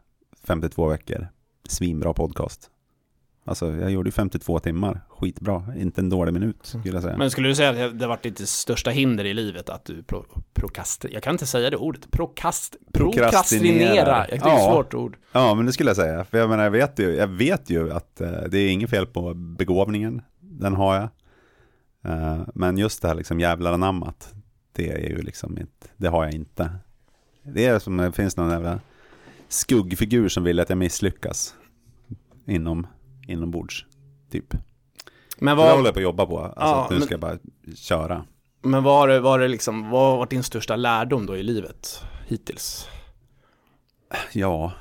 52 veckor. Svinbra podcast. Alltså, jag gjorde ju 52 timmar. Skitbra. Inte en dålig minut, skulle jag säga. Men skulle du säga att det- varit ditt största hinder i livet att du pro, prokast... Jag kan inte säga det ordet. Prokast... Prokrastinera. Det är ett Ja. svårt ord. Ja, men det skulle jag säga. För jag menar, jag vet ju, jag vet ju att eh, det är inget fel på begåvningen. Den har jag. Eh, men just det här liksom jävlar anammat. Det är ju liksom inte, det har jag inte. Det är som det finns någon jävla skuggfigur som vill att jag misslyckas. Inom, inombords, typ. Men Så det håller vad, jag på att jobba på. Alltså Ja, att nu men- ska jag bara köra. men vad har vad har det liksom, vad har varit din största lärdom då i livet hittills? Ja,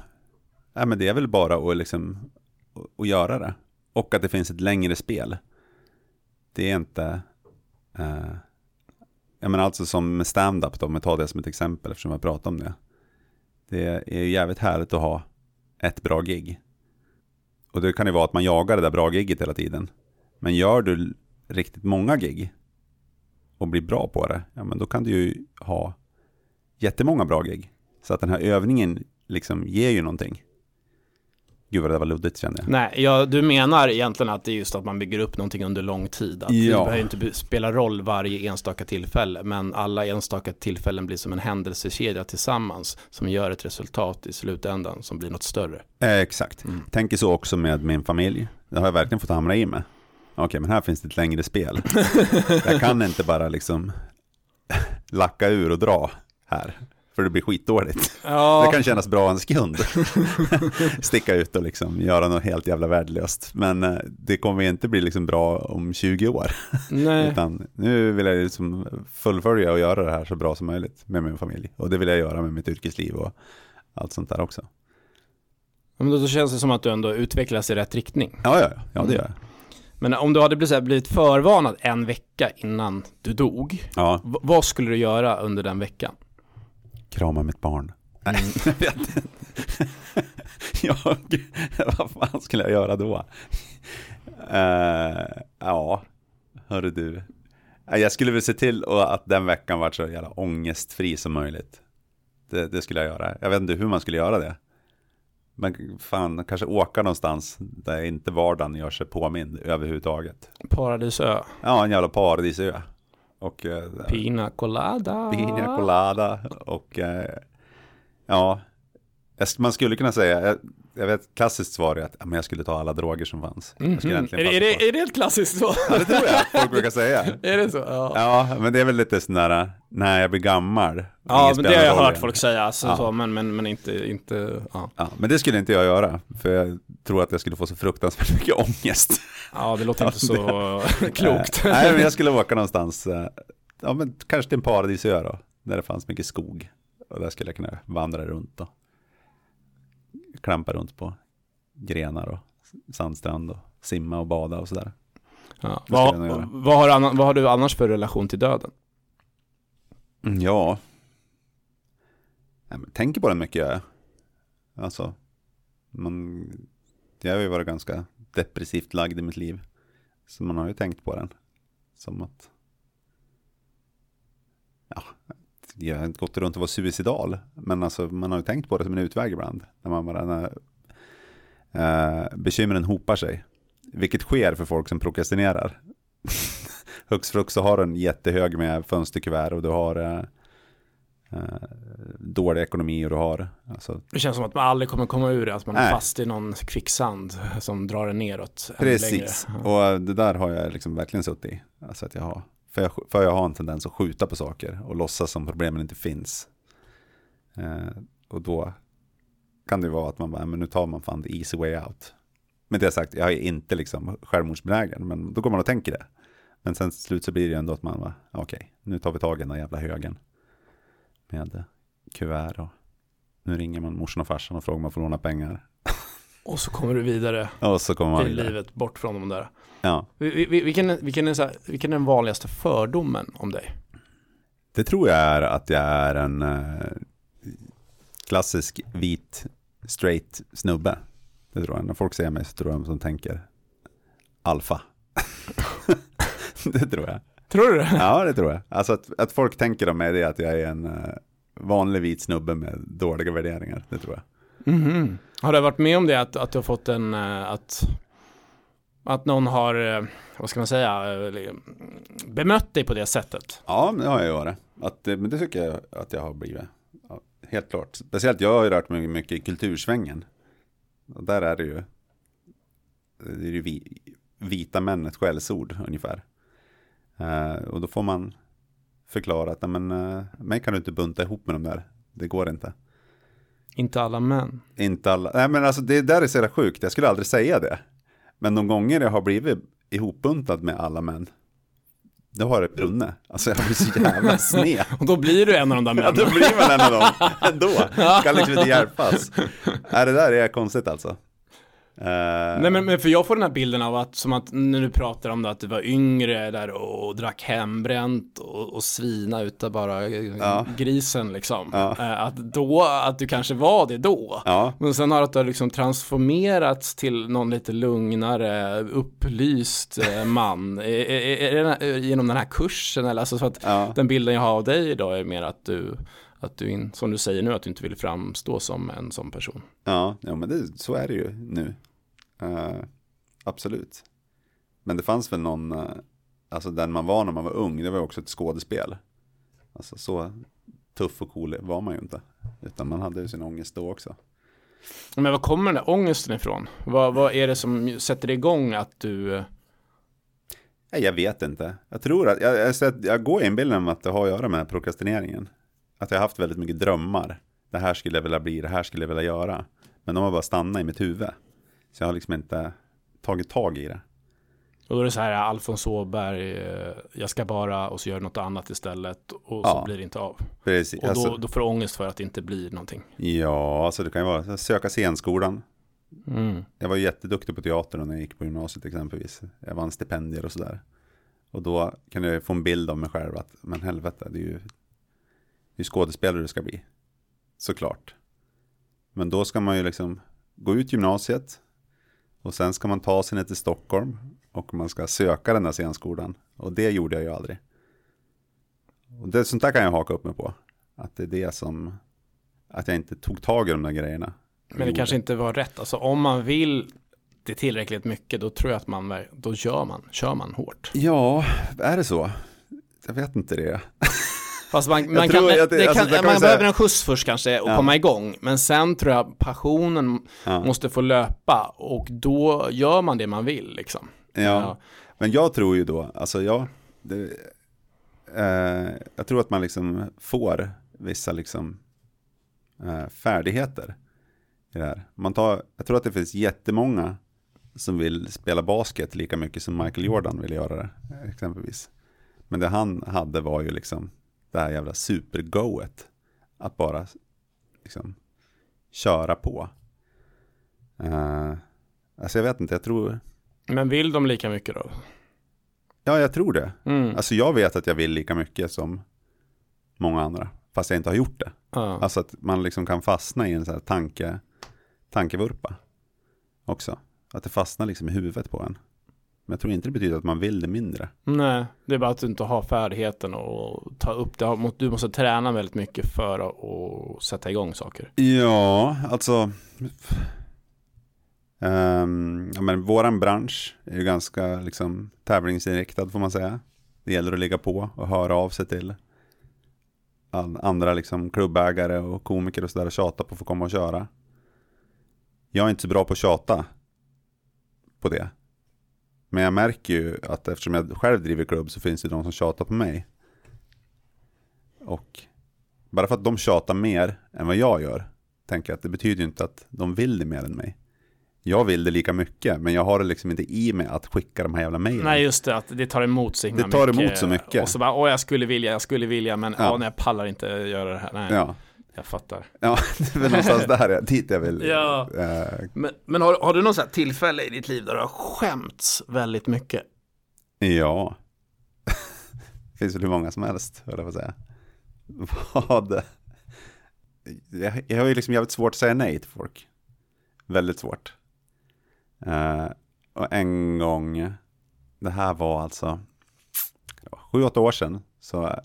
ja, men det är väl bara att, liksom, att göra det. Och att det finns ett längre spel. Det är inte... Eh, jag menar alltså som med stand-up då, om jag tar det som ett exempel eftersom jag pratar om det. Det är jävligt härligt att ha ett bra gig. Och det kan ju vara att man jagar det där bra gigget hela tiden. Men gör du riktigt många gig och blir bra på det, ja men då kan du ju ha jättemånga bra gig. Så att den här övningen liksom ger ju någonting. Gud vad det var luddigt kände jag. Nej, ja, du menar egentligen att det är just att man bygger upp någonting under lång tid. Att ja. Det behöver inte spela roll varje enstaka tillfälle, men alla enstaka tillfällen blir som en händelsekedja tillsammans som gör ett resultat i slutändan som blir något större. Eh, exakt. Mm. Tänker så också med min familj. Det har jag verkligen fått hamra i med. Okej, men här finns det ett längre spel. jag kan inte bara liksom lacka ur och dra här. För det blir skitdåligt. Ja. Det kan kännas bra en sekund. Sticka ut och liksom göra något helt jävla värdelöst. Men eh, det kommer inte bli liksom bra om 20 år. Nej. Utan nu vill jag liksom fullfölja och göra det här så bra som möjligt med min familj. Och det vill jag göra med mitt yrkesliv och allt sånt där också. Men då känns det som att du ändå utvecklas i rätt riktning. Ja, ja, ja det gör jag. Men om du hade blivit förvarnad en vecka innan du dog, ja. vad skulle du göra under den veckan? Krama mitt barn. Nej, mm. jag vad fan skulle jag göra då? Uh, ja, hörru du. Jag skulle väl se till att den veckan var så jävla ångestfri som möjligt. Det, det, skulle jag göra. Jag vet inte hur man skulle göra det. Men fan, kanske åka någonstans där inte vardagen gör sig påmind överhuvudtaget. Paradisö. Ja, en jävla paradisö. Och, eh, Pina colada. Pina colada. Och eh, ja, man skulle kunna säga, jag, vet klassiskt svar är att men jag skulle ta alla droger som fanns. Mm -hmm. är, det, är, det, är det ett klassiskt svar? Ja, det tror jag folk brukar säga. är det så? Ja. ja, men det är väl lite sån där, när jag blir gammal. Ja, men det har jag hört folk säga, alltså, ja. så, men, men, men inte, inte ja. ja. Men det skulle inte jag göra, för jag tror att jag skulle få så fruktansvärt mycket ångest. Ja, det låter inte så klokt. Nej, men jag skulle åka någonstans, eh, ja men kanske till en paradisö då, där det fanns mycket skog. Och där skulle jag kunna vandra runt och klampa runt på grenar och sandstrand och simma och bada och sådär. Ja. Vad, vad, har, vad har du annars för relation till döden? Mm, ja, jag tänker på den mycket jag Alltså, man, jag har ju varit ganska depressivt lagd i mitt liv. Så man har ju tänkt på den. Som att, ja, jag har inte gått runt och varit suicidal. Men alltså, man har ju tänkt på det som en utväg ibland. När man bara, när, eh, bekymren hopar sig. Vilket sker för folk som prokrastinerar. Hux flux så har du en jättehög med fönsterkuvert och du har eh, eh, dålig ekonomi och du har. Alltså, det känns som att man aldrig kommer komma ur det, att man är fast i någon kvicksand som drar en neråt. Precis, och det där har jag liksom verkligen suttit i. Alltså att jag har, för jag, för jag har en tendens att skjuta på saker och låtsas som problemen inte finns. Eh, och då kan det vara att man bara, men nu tar man fan the easy way out. Men det sagt, jag är inte liksom självmordsbenägen, men då går man och tänker det. Men sen till slut så blir det ändå att man bara, okej, okay, nu tar vi tag i den där jävla högen med kuvert och nu ringer man morsan och farsan och frågar om man får låna pengar. Och så kommer du vidare och så kommer man till vidare. livet bort från de där. Ja. Vilken, vilken, är, här, vilken är den vanligaste fördomen om dig? Det tror jag är att jag är en eh, klassisk vit straight snubbe. Det tror jag. När folk säger mig så tror jag de tänker alfa. det tror jag. Tror du det? Ja, det tror jag. Alltså att, att folk tänker om mig det är att jag är en uh, vanlig vit snubbe med dåliga värderingar. Det tror jag. Mm -hmm. Har du varit med om det att, att du har fått en, eh, att, att någon har, eh, vad ska man säga, eh, bemött dig på det sättet? Ja, det har jag varit. Att, men det tycker jag att jag har blivit. Ja, helt klart. Speciellt jag har ju rört mig mycket i kultursvängen. Och där är det ju, det är ju vi, vita män ett skällsord ungefär. Uh, och då får man förklara att men, uh, mig kan du inte bunta ihop med de där. Det går inte. Inte alla män. Inte alla. Nej men alltså det där är så jävla sjukt. Jag skulle aldrig säga det. Men de gånger jag har blivit ihopbuntad med alla män. då har det brunnit. Alltså jag blir så jävla sned. och då blir du en av de där männen. Ja, då blir man en av dem. Ändå. Kan liksom inte hjälpas. Nej, det där är konstigt alltså. Uh, Nej men, men, för jag får den här bilden av att som att när du pratar om det att du var yngre där och drack hembränt och, och svina utav bara ja. grisen liksom. Ja. Uh, att då, att du kanske var det då. Ja. Men sen har det liksom transformerats till någon lite lugnare, upplyst man. är, är, är det genom den här kursen eller? Alltså så att den bilden jag har av dig idag är mer att du att du, in, som du säger nu, att du inte vill framstå som en sån person. Ja, ja men det, så är det ju nu. Uh, absolut. Men det fanns väl någon, uh, alltså den man var när man var ung, det var också ett skådespel. Alltså så tuff och cool var man ju inte. Utan man hade ju sin ångest då också. Men var kommer den där ångesten ifrån? Vad, vad är det som sätter igång att du... Eh, jag vet inte. Jag tror att, jag, jag, jag går inbilden om att det har att göra med prokrastineringen att jag har haft väldigt mycket drömmar. Det här skulle jag vilja bli, det här skulle jag vilja göra. Men de har bara stannat i mitt huvud. Så jag har liksom inte tagit tag i det. Och då är det så här, Alfons Åberg, eh, jag ska bara, och så gör något annat istället och så ja, blir det inte av. Precis. Och då, alltså, då får du ångest för att det inte blir någonting. Ja, alltså det kan ju vara söka scenskolan. Mm. Jag var jätteduktig på teatern när jag gick på gymnasiet exempelvis. Jag vann stipendier och sådär. Och då kan jag få en bild av mig själv att, men helvete, det är ju hur skådespelare du ska bli. Såklart. Men då ska man ju liksom gå ut gymnasiet och sen ska man ta sig ner till Stockholm och man ska söka den där scenskolan. Och det gjorde jag ju aldrig. Och det, sånt där kan jag haka upp mig på. Att det är det som, att jag inte tog tag i de där grejerna. Men det kanske inte var rätt. Alltså om man vill det tillräckligt mycket, då tror jag att man, då gör man, kör man hårt. Ja, är det så? Jag vet inte det. Fast man, man, kan, det, det kan, alltså, man behöver en skjuts först kanske och ja. komma igång. Men sen tror jag passionen ja. måste få löpa och då gör man det man vill liksom. Ja, ja. men jag tror ju då, alltså jag, det, eh, jag tror att man liksom får vissa liksom eh, färdigheter i det här. Man tar, jag tror att det finns jättemånga som vill spela basket lika mycket som Michael Jordan vill göra det, exempelvis. Men det han hade var ju liksom det här jävla supergoet. Att bara liksom köra på. Uh, alltså jag vet inte, jag tror... Men vill de lika mycket då? Ja, jag tror det. Mm. Alltså jag vet att jag vill lika mycket som många andra. Fast jag inte har gjort det. Uh. Alltså att man liksom kan fastna i en sån här tanke, tankevurpa också. Att det fastnar liksom i huvudet på en. Men jag tror inte det betyder att man vill det mindre. Nej, det är bara att du inte har färdigheten och ta upp det. Du måste träna väldigt mycket för att sätta igång saker. Ja, alltså. Um, ja, men våran bransch är ju ganska liksom, tävlingsinriktad får man säga. Det gäller att ligga på och höra av sig till andra liksom, klubbägare och komiker och sådär och tjata på att få komma och köra. Jag är inte så bra på att tjata på det. Men jag märker ju att eftersom jag själv driver klubb så finns det de som tjatar på mig. Och bara för att de tjatar mer än vad jag gör, tänker jag att det betyder ju inte att de vill det mer än mig. Jag vill det lika mycket, men jag har det liksom inte i mig att skicka de här jävla mejlen. Nej, just det, att det tar emot så himla Det tar emot så mycket. Och så bara, åh, jag skulle vilja, jag skulle vilja, men ja. åh, nej, jag pallar inte göra det här. Nej. Ja. Jag fattar. Ja, det är väl någonstans där, dit jag vill. Ja. Äh... Men, men har, har, du något sånt tillfälle i ditt liv där du har skämts väldigt mycket? Ja. det finns väl hur många som helst, höll jag på att säga. Vad? Jag, jag har ju liksom jävligt svårt att säga nej till folk. Väldigt svårt. Uh, och en gång, det här var alltså sju, åtta år sedan, så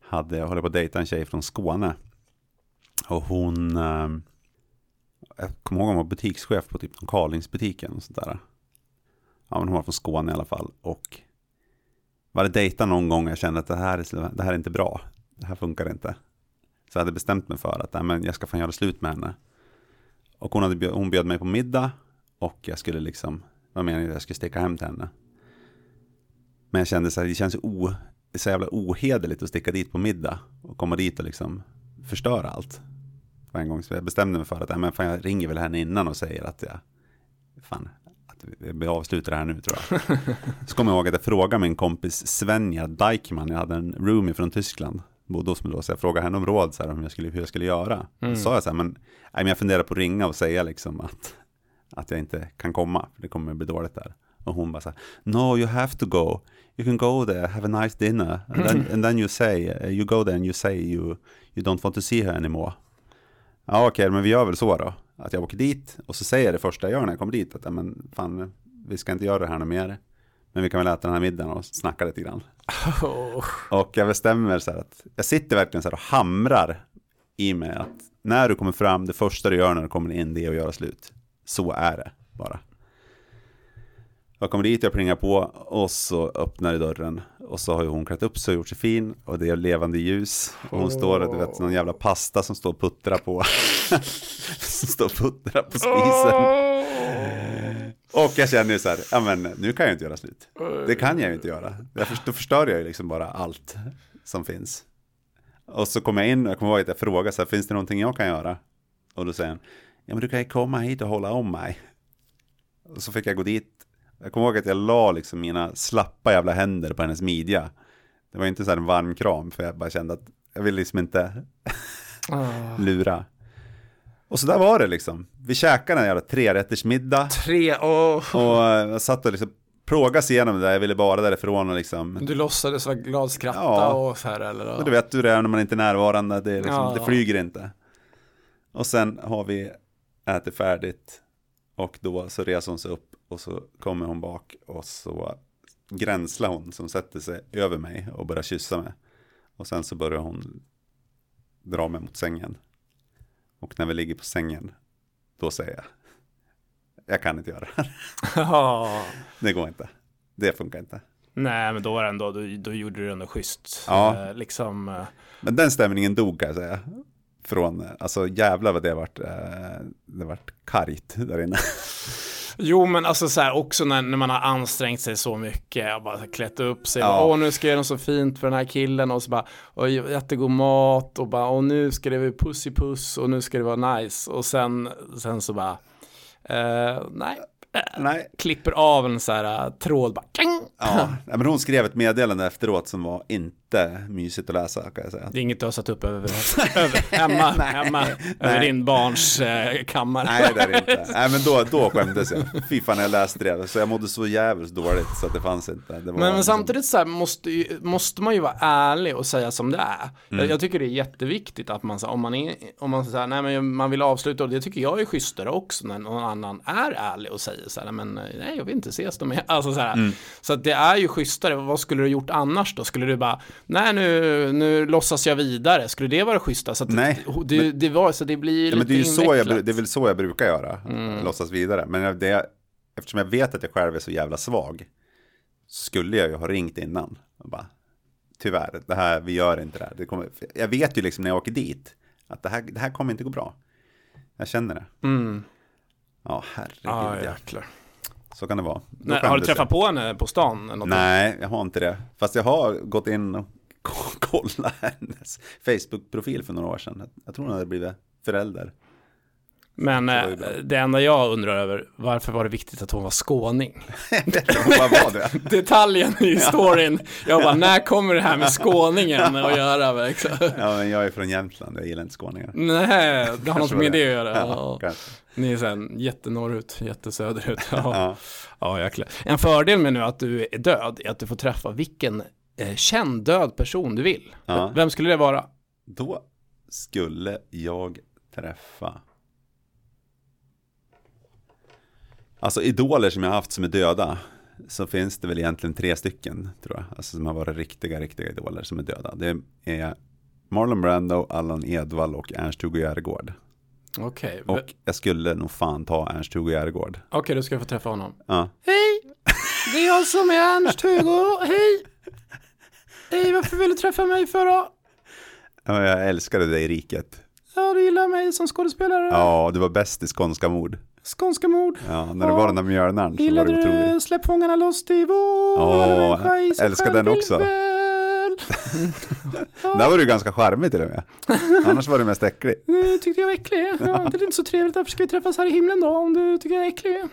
hade jag hållit på att dejta en tjej från Skåne. Och hon, eh, jag kommer ihåg hon var butikschef på typ Karlingsbutiken och sådär. Ja men hon var från Skåne i alla fall. Och var det dejta någon gång jag kände att det här, är, det här är inte bra. Det här funkar inte. Så jag hade bestämt mig för att nej, men jag ska fan göra slut med henne. Och hon, hade, hon bjöd mig på middag och jag skulle liksom, vad menar jag, jag skulle sticka hem till henne. Men jag kände så här, det känns o, så jävla ohederligt att sticka dit på middag och komma dit och liksom förstöra allt på en gång. Så jag bestämde mig för att men fan, jag ringer väl henne innan och säger att jag, fan, att vi avslutar det här nu tror jag. Så kommer jag ihåg att jag frågade min kompis Svenja Dykman, jag hade en roomie från Tyskland, bodde hos mig då, så jag frågade henne om råd, så här, om jag skulle, hur jag skulle göra. Mm. Så sa jag så här, men, nej, men jag funderar på att ringa och säga liksom att, att jag inte kan komma, för det kommer bli dåligt där. Och hon bara så här, no you have to go, you can go there, have a nice dinner, and then, and then you say, you go there and you say you, you don't want to see her anymore. Ja okej, okay, men vi gör väl så då. Att jag åker dit och så säger jag det första jag gör när jag kommer dit. Att men fan, vi ska inte göra det här något mer. Men vi kan väl äta den här middagen och snacka lite grann. Oh. Och jag bestämmer så här att jag sitter verkligen så här och hamrar i mig att när du kommer fram, det första du gör när du kommer in det är att göra slut. Så är det bara. Jag kommer dit, jag plingar på och så öppnar det dörren. Och så har ju hon klätt upp sig och gjort sig fin. Och det är levande ljus. Och hon oh. står, du vet, någon jävla pasta som står och puttrar på. som står och puttrar på spisen. Oh. Och jag känner ju så här, ja men nu kan jag inte göra slut. Det kan jag ju inte göra. då förstör jag ju liksom bara allt som finns. Och så kommer jag in och jag kommer ihåg att jag frågar så här, finns det någonting jag kan göra? Och då säger han, ja men du kan ju komma hit och hålla om mig. Och så fick jag gå dit jag kommer ihåg att jag la liksom mina slappa jävla händer på hennes midja. Det var inte så här en varm kram för jag bara kände att jag vill liksom inte oh. lura. Och så där var det liksom. Vi käkade en jävla trerättersmiddag. Tre, oh. Och jag satt och liksom plågas igenom det där, jag ville bara därifrån och liksom Du låtsades vara glad, skratta ja. och så här eller? Och du vet hur det är när man inte är närvarande, det, är liksom, ja. det flyger inte Och sen har vi ätit färdigt och då så reser hon sig upp och så kommer hon bak och så gränslar hon som sätter sig över mig och börjar kyssa mig. Och sen så börjar hon dra mig mot sängen. Och när vi ligger på sängen, då säger jag, jag kan inte göra det här. det går inte. Det funkar inte. Nej, men då var det ändå, då, då gjorde du ändå schysst. Ja. Eh, liksom. Eh. Men den stämningen dog kan jag säga. Från, alltså jävlar vad det vart, eh, det vart kargt där inne. Jo, men alltså så här också när, när man har ansträngt sig så mycket och bara klätt upp sig. Ja. Åh, nu ska jag göra något så fint för den här killen och så bara, och jättegod mat och bara, och nu ska det vara pussy puss och nu ska det vara nice. Och sen, sen så bara, eh, nej. Nej. Klipper av en så här uh, tråd bara. Ja, men hon skrev ett meddelande efteråt som var inte mysigt att läsa kan jag säga. Det är inget du har satt upp över, över hemma, nej, hemma nej. över din barns eh, kammare. Nej, det är det inte. Nej, men då, då skämdes jag. Fy fan, jag läste det. Så jag mådde så jävligt dåligt så att det fanns inte. Det men, men liksom... samtidigt så här måste, måste man ju vara ärlig och säga som det är. Mm. Jag, jag, tycker det är jätteviktigt att man, om man är, om man säger, nej men man vill avsluta, och det tycker jag är schysstare också när någon annan är ärlig och säger så här, men nej, jag vill inte ses dem Alltså så här. Mm. Så att det är ju schysstare. Vad skulle du gjort annars då? Skulle du bara, nej nu, nu låtsas jag vidare. Skulle det vara schyssta? Så nej. Det, det, det, var, så det blir ja, lite men det är så jag, Det är väl så jag brukar göra, mm. låtsas vidare. Men det, eftersom jag vet att jag själv är så jävla svag, skulle jag ju ha ringt innan. Och bara, tyvärr, det här, vi gör inte det här. Det kommer, jag vet ju liksom när jag åker dit, att det här, det här kommer inte gå bra. Jag känner det. Mm. Ja, herregud. Ah, jäklar. Så kan det vara. Nej, har du träffat på henne på stan? Nej, jag har inte det. Fast jag har gått in och kollat hennes Facebook-profil för några år sedan. Jag tror hon hade blivit förälder. Men eh, det enda jag undrar över, varför var det viktigt att hon var skåning? Vad var det? Detaljen i storyn. Jag bara, när kommer det här med skåningen att göra? Liksom? Ja, men jag är från Jämtland, jag gillar inte skåningar. Nej, det har något med det att göra. Ja, ja. Ni är sen jättenorrut, jättesöderut. Ja, ja. ja jäklar. En fördel med nu att du är död är att du får träffa vilken eh, känd död person du vill. Ja. Vem skulle det vara? Då skulle jag träffa Alltså idoler som jag har haft som är döda så finns det väl egentligen tre stycken tror jag. Alltså som har varit riktiga, riktiga idoler som är döda. Det är Marlon Brando, Allan Edwall och Ernst-Hugo Järegård. Okej. Okay. Och jag skulle nog fan ta Ernst-Hugo Järegård. Okej, okay, då ska jag få träffa honom. Ja. Hej! Det är jag som är Ernst-Hugo. Hej! Hej, varför vill du träffa mig för då? Ja, jag älskade dig i riket. Ja, du gillar mig som skådespelare. Ja, du var bäst i Skånska mord. Skånska mord. Ja, när det var den där mjölnaren det otroligt. Släpp fångarna loss till vår Ja, älskar den också. Där var du ganska charmig till och med. Annars var du mest äcklig. Du tyckte jag var äcklig. Ja, det är inte så trevligt. Varför ska vi träffas här i himlen då om du tycker jag är äcklig?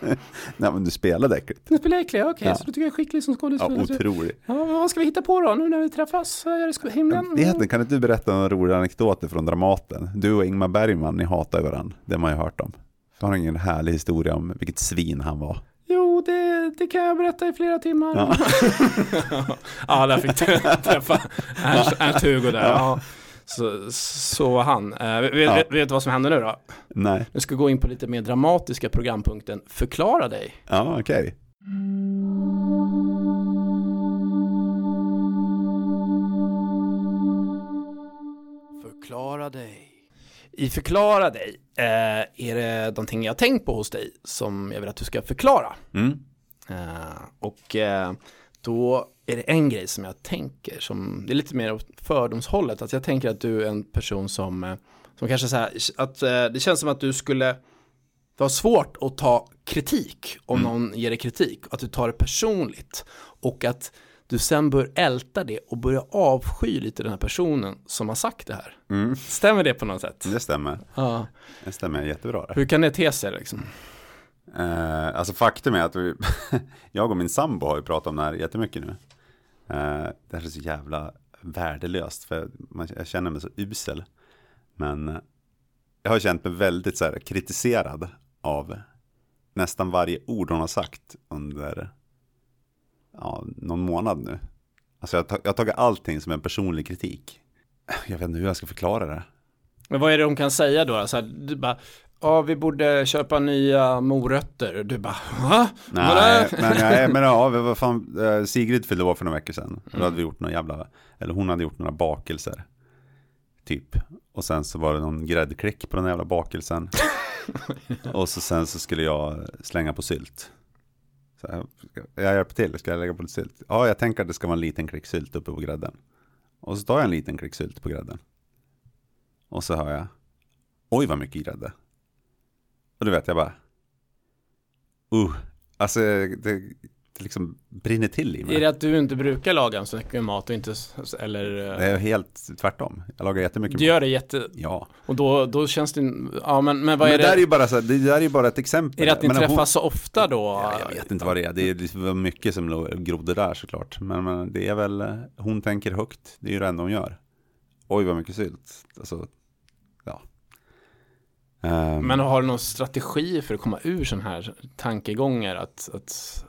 Nej men du spelade äckligt. Du spelar äcklig, okej. Okay, Ja. Så du tycker jag är skicklig som Ja, skådespelare? otrolig. Ja, vad ska vi hitta på då nu när vi träffas här i himlen? Vet, kan inte du berätta några roliga anekdoter från Dramaten? Du och Ingmar Bergman, ni hatar ju varandra. Det har man ju hört om. Jag har ingen härlig historia om vilket svin han var. Jo, det, det kan jag berätta i flera timmar. Ja. Ja, där fick du träffa Ernst, Ernst Hugo där. Ja. Så, så var han. Eh, vet, Ja. vet, vet du vad som händer nu då? Nej. Nu ska gå in på lite mer dramatiska programpunkten Förklara dig. Ja, okej. Förklara I Förklara dig eh, är det någonting jag har tänkt på hos dig som jag vill att du ska förklara. Mm. Eh, och eh, då är det en grej som jag tänker som, det är lite mer åt fördomshållet, att jag tänker att du är en person som, eh, som kanske så här, att eh, det känns som att du skulle, det har svårt att ta kritik om någon ger dig kritik, att du tar det personligt och att du sen bör älta det och börja avsky lite den här personen som har sagt det här. Mm. Stämmer det på något sätt? Det stämmer. Ja. Det stämmer jättebra. Det. Hur kan det te sig liksom? Eh, alltså faktum är att vi, jag och min sambo har ju pratat om det här jättemycket nu. Eh, det här är så jävla värdelöst för man, jag känner mig så usel. Men eh, jag har känt mig väldigt så här, kritiserad av nästan varje ord hon har sagt under ja, någon månad nu. Alltså jag, har ta- jag har tagit allting som en personlig kritik. Jag vet inte hur jag ska förklara det. Men vad är det de kan säga då? Så här, du bara, ja vi borde köpa nya morötter. Du bara, va? Nej, men, nej, men ja, vad fan, eh, Sigrid fyllde år för några veckor sedan. Då hade vi gjort några jävla, eller hon hade gjort några bakelser. Typ. Och sen så var det någon gräddklick på den jävla bakelsen. och så sen så skulle jag slänga på sylt. Jag, jag hjälper till, ska jag lägga på lite sylt? Ja, jag tänker att det ska vara en liten klick sylt uppe på grädden. Och så tar jag en liten klick sylt på grädden. Och så hör jag, oj vad mycket grädde. Och du vet, jag bara, uh, alltså det, det liksom brinner till i mig. Är det att du inte brukar laga så mycket mat och inte, eller? Det är helt tvärtom. Jag lagar jättemycket Du gör det jätte, Ja, och då, då känns det, ja men, men vad men är det där är ju bara så det där är ju bara ett exempel. är det att ni Men träffas hon- så ofta då? Ja, jag vet inte vad det är. Det är liksom mycket som grodde där såklart. Men, men det är väl, eh, hon tänker högt. Det är ju det enda hon gör. Oj vad mycket sylt. Alltså, ja. Ehm, Men har du någon strategi för att komma ur sådana här tankegångar? Att, att,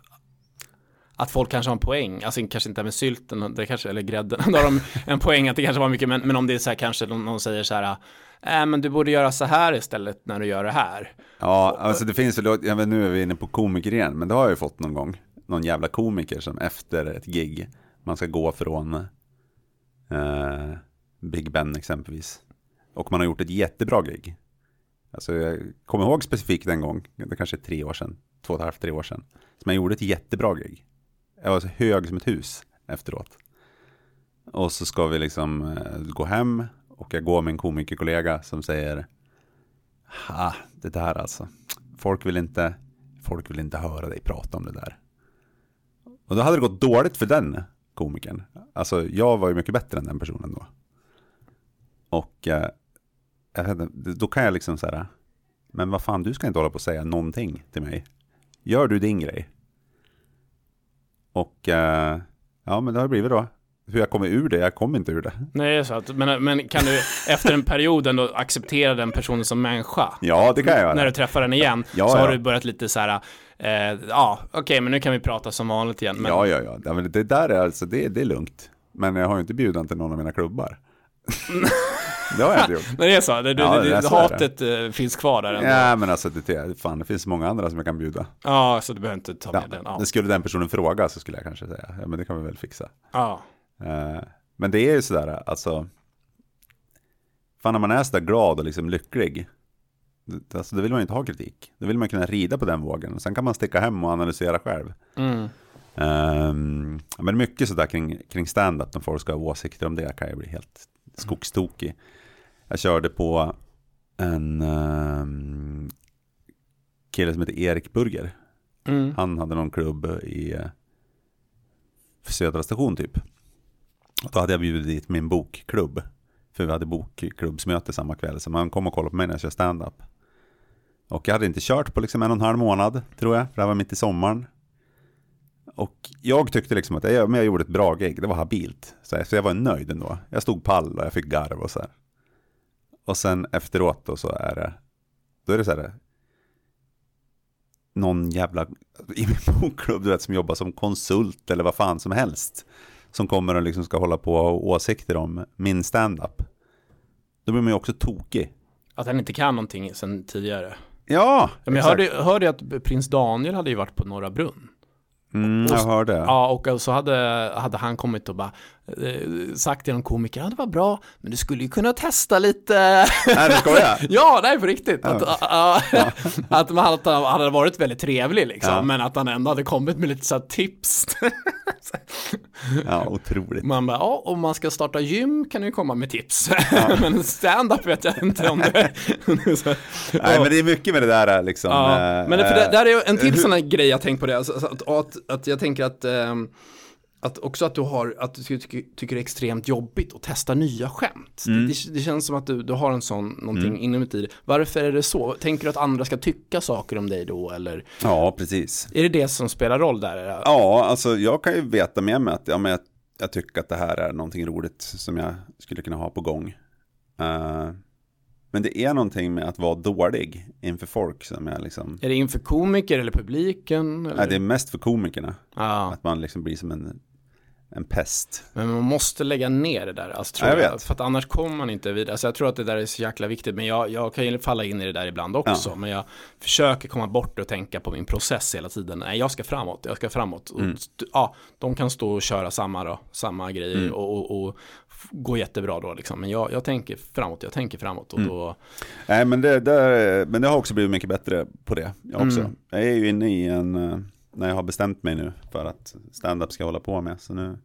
att folk kanske har en poäng, alltså kanske inte med sylten, det kanske, eller grädden, då har de en poäng att det kanske var mycket, men, men om det är så här kanske någon, säger så här, äh, men du borde göra så här istället när du gör det här. Ja, alltså det finns väl, jag vet, nu är vi inne på komiker igen, men det har jag ju fått någon gång. Någon jävla komiker som efter ett gig, man ska gå från eh, Big Ben exempelvis. Och man har gjort ett jättebra gig. Alltså jag kommer ihåg specifikt en gång, det kanske är tre år sedan, två och ett halvt, tre år sedan. Som jag gjorde ett jättebra gig. Jag var så hög som ett hus efteråt. Och så ska vi liksom eh, gå hem och jag går med en komikerkollega som säger Ha, det där alltså. Folk vill inte, folk vill inte höra dig prata om det där. Och då hade det gått dåligt för den komikern. Alltså jag var ju mycket bättre än den personen då. Och eh, inte, då kan jag liksom säga, men vad fan du ska inte hålla på och säga någonting till mig. Gör du din grej. Och eh, ja men det har blivit då. Hur jag kommer ur det, jag kommer inte ur det. Nej, så att, men, men kan du efter en period ändå acceptera den personen som människa? Ja det kan jag göra. När du träffar den igen, Ja, så har ja. du börjat lite så här, eh, ja, okej, men nu kan vi prata som vanligt igen. Men, Ja, ja, ja. det där är alltså, det, det är lugnt. Men jag har ju inte bjudit till någon av mina klubbar. det har jag inte gjort. Men det är så, det, Ja, det, det är det, hatet eh, finns kvar där ändå. Ja. Ja, men alltså, det, fan, det finns många andra som jag kan bjuda. så du behöver inte ta med Ja, den. Ja. Skulle den personen fråga så skulle jag kanske säga, ja men det kan vi väl fixa. Ja. Eh, men det är ju sådär, alltså, fan när man är sådär glad och liksom lycklig, alltså, då vill man ju inte ha kritik. Då vill man kunna rida på den vågen och sen kan man sticka hem och analysera själv. Mm. Ehm, men mycket sådär kring, kring stand-up, när folk ska ha åsikter om det kan jag bli helt skogstokig. Jag körde på en um, kille som heter Erik Burger. Mm. Han hade någon klubb i eh, Södra station typ. Och då hade jag bjudit dit min bokklubb. För vi hade bokklubbsmöte samma kväll. Så man kom och kollade på mig när jag kör stand-up. Och jag hade inte kört på liksom en och en halv månad, tror jag. För det här var mitt i sommaren. Och jag tyckte liksom att jag, men jag gjorde ett bra gig, det var habilt. Så, så jag var nöjd ändå. Jag stod pall och jag fick garv och så här. Och sen efteråt då så är det, då är det så här, någon jävla, i min bokklubb du vet, som jobbar som konsult eller vad fan som helst. Som kommer och liksom ska hålla på och ha åsikter om min stand-up. Då blir man ju också tokig. Att han inte kan någonting sen tidigare. Ja, Men jag hörde, hörde att prins Daniel hade ju varit på Norra Brunn. Mm, jag hörde. Ja, och så hade, hade han kommit och bara eh, sagt till någon komiker, ja det var bra, men du skulle ju kunna testa lite. Nej, du skojar? ja, nej, på riktigt. Att, ja. att man hade, hade varit väldigt trevlig liksom, Ja. men att han ändå hade kommit med lite så här tips. Ja, otroligt. Man bara, ja, om man ska starta gym kan du komma med tips. men stand-up vet jag inte om det så, Nej, men det är mycket med det där liksom. Ja, eh, men det, för det, eh, där är ju en till sån här grej jag tänkt på det, alltså, att, att, att jag tänker att, ehm, att också att du har, att du tycker, tycker det är extremt jobbigt att testa nya skämt. Mm. Det, det, känns som att du, du har en sån, någonting inuti dig. Varför är det så? Tänker du att andra ska tycka saker om dig då, eller Ja, precis. är det det som spelar roll där? Ja, alltså jag kan ju veta med mig att ja, men jag, jag tycker att det här är någonting roligt som jag skulle kunna ha på gång. Eh, men det är någonting med att vara dålig inför folk som jag liksom, Är det inför komiker eller publiken? Eller? nej, det är mest för komikerna. ja. Att man liksom blir som en, en pest. Men man måste lägga ner det där, alltså, tror Ja, jag jag. För att annars kommer man inte vidare. Så jag tror att det där är så jäkla viktigt. Men jag, jag kan ju falla in i det där ibland också. Ja. Men jag försöker komma bort och tänka på min process hela tiden. Nej, jag ska framåt, jag ska framåt. Och, Mm. st- ja, de kan stå och köra samma då, samma grejer Mm. och, och, och gå jättebra då liksom. Men jag, jag tänker framåt, jag tänker framåt och Mm. då, Nej, men det, det, men det har också blivit mycket bättre på det. Jag också. Mm. Jag är ju inne i en, eh, när jag har bestämt mig nu för att stand-up ska hålla på med. Så nu,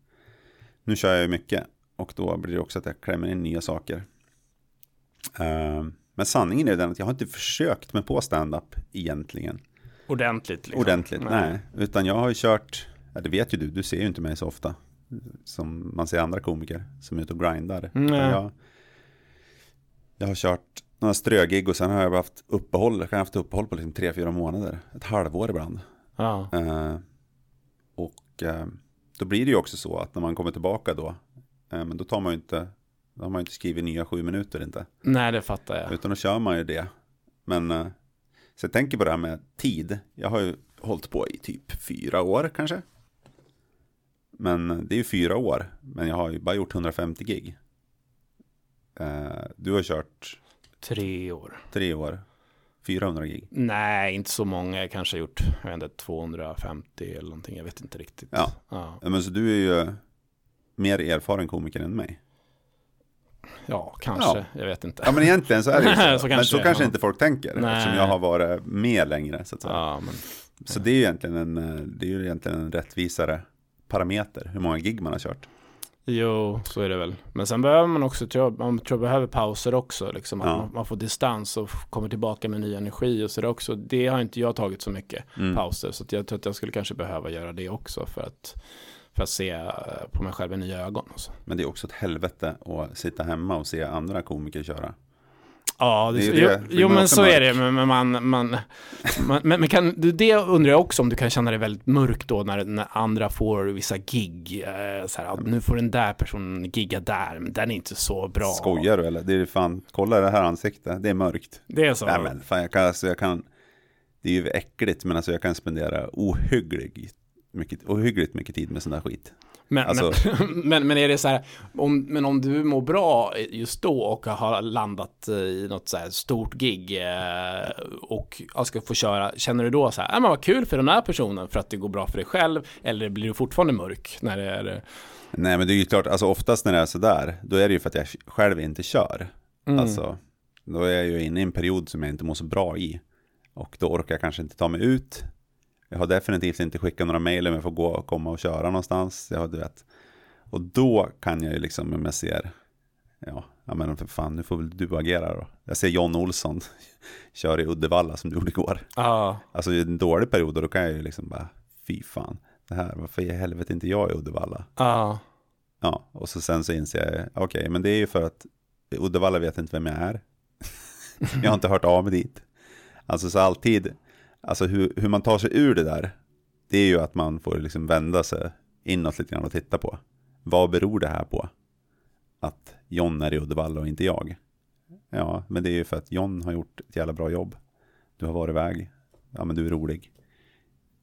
nu kör jag ju mycket. Och då blir det också att jag klämmer in nya saker. Eh, men sanningen är den att jag har inte försökt mig på stand-up egentligen. ordentligt liksom. Ordentligt, nej. Utan jag har ju kört, ja, det vet ju du, du ser ju inte mig så ofta. Som man ser andra komiker som är ute och grindar. Nej. Jag, jag har kört några strögig och sen har jag haft uppehåll. Jag kan ha haft uppehåll på liksom tre, fyra månader. Ett halvår ibland. Ja. Eh, och eh, då blir det ju också så att när man kommer tillbaka då, eh, men då tar man ju inte, då har man ju inte skrivit nya sju minuter inte. Nej, det fattar jag. Utan då kör man ju det. Men eh, så jag tänker på det här med tid. Jag har ju hållit på i typ fyra år kanske. Men eh, det är ju fyra år. Men jag har ju bara gjort 150 gig. Eh, du har kört Tre år. tre år. 400 gig. Nej, inte så många. Jag kanske har gjort, jag vet inte, 250 eller någonting. Jag vet inte riktigt. Ja. Ja, Men så du är ju mer erfaren komiker än mig. ja kanske. Ja. Jag vet inte. Ja men egentligen så är det ju så. Så men kanske så det är, kanske ja. inte folk tänker. Nej. Eftersom jag har varit med längre. Så, att säga. Ja, men så det är ju egentligen en, eh, det är ju egentligen en rättvisare parameter. Hur många gig man har kört. Jo, så är det väl. Men sen behöver man också, tror jag, man tror jag behöver pauser också. Liksom, att Ja. man, man får distans och kommer tillbaka med ny energi och så det också. Det har inte jag tagit så mycket Mm. pauser. Så att jag tror att jag skulle kanske behöva göra det också för att, för att se eh, på mig själv i nya ögon. Och så. Men det är också ett helvete att sitta hemma och se andra komiker köra. Ja, det, Det jo, det. Jo man men så mörk? är det. Men, man, man, man, men, men kan, det undrar jag också om du kan känna dig väldigt mörk då när, när andra får vissa gig. Eh, så här, nu får den där personen gigga där, men den är inte så bra. Skojar du eller? Det är fan, kolla det här ansiktet, det är mörkt. Det är så. Nej men fan, jag kan, alltså, jag kan, det är ju äckligt men alltså jag kan spendera ohyggligt mycket, ohyggligt mycket tid med sån där skit. Men, Alltså- men, men, men är det så här, om, men om du mår bra just då och har landat eh, i något så här stort gig eh, och ska få köra, känner du då så här, ja men vad kul för den här personen för att det går bra för dig själv, eller blir du fortfarande mörk när det är Nej men det är ju klart, alltså oftast när det är sådär, då är det ju för att jag själv inte kör. Mm. Alltså, då är jag ju inne i en period som jag inte mår så bra i. Och då orkar jag kanske inte ta mig ut. Jag har definitivt inte skickat några mejl om jag får gå och komma och köra någonstans. Jag har, du vet. Och då kan jag ju liksom, om jag ser, ja, ja men för fan, nu får väl du agera då. Jag ser John Olsson kör i Uddevalla som du gjorde igår. Ja, Alltså i en dålig period, då kan jag ju liksom bara, fy fan, det här, varför i helvete inte jag i Uddevalla? ja. Ja, och så sen så inser jag, okej, okay, men det är ju för att Uddevalla vet inte vem jag är. jag har inte hört av mig dit. Alltså så alltid, alltså hur, hur man tar sig ur det där, det är ju att man får liksom vända sig inåt lite grann och titta på. Vad beror det här på? Att John är i Uddevalla och inte jag. Ja, men det är ju för att John har gjort ett jävla bra jobb. Du har varit iväg. Ja, men du är rolig.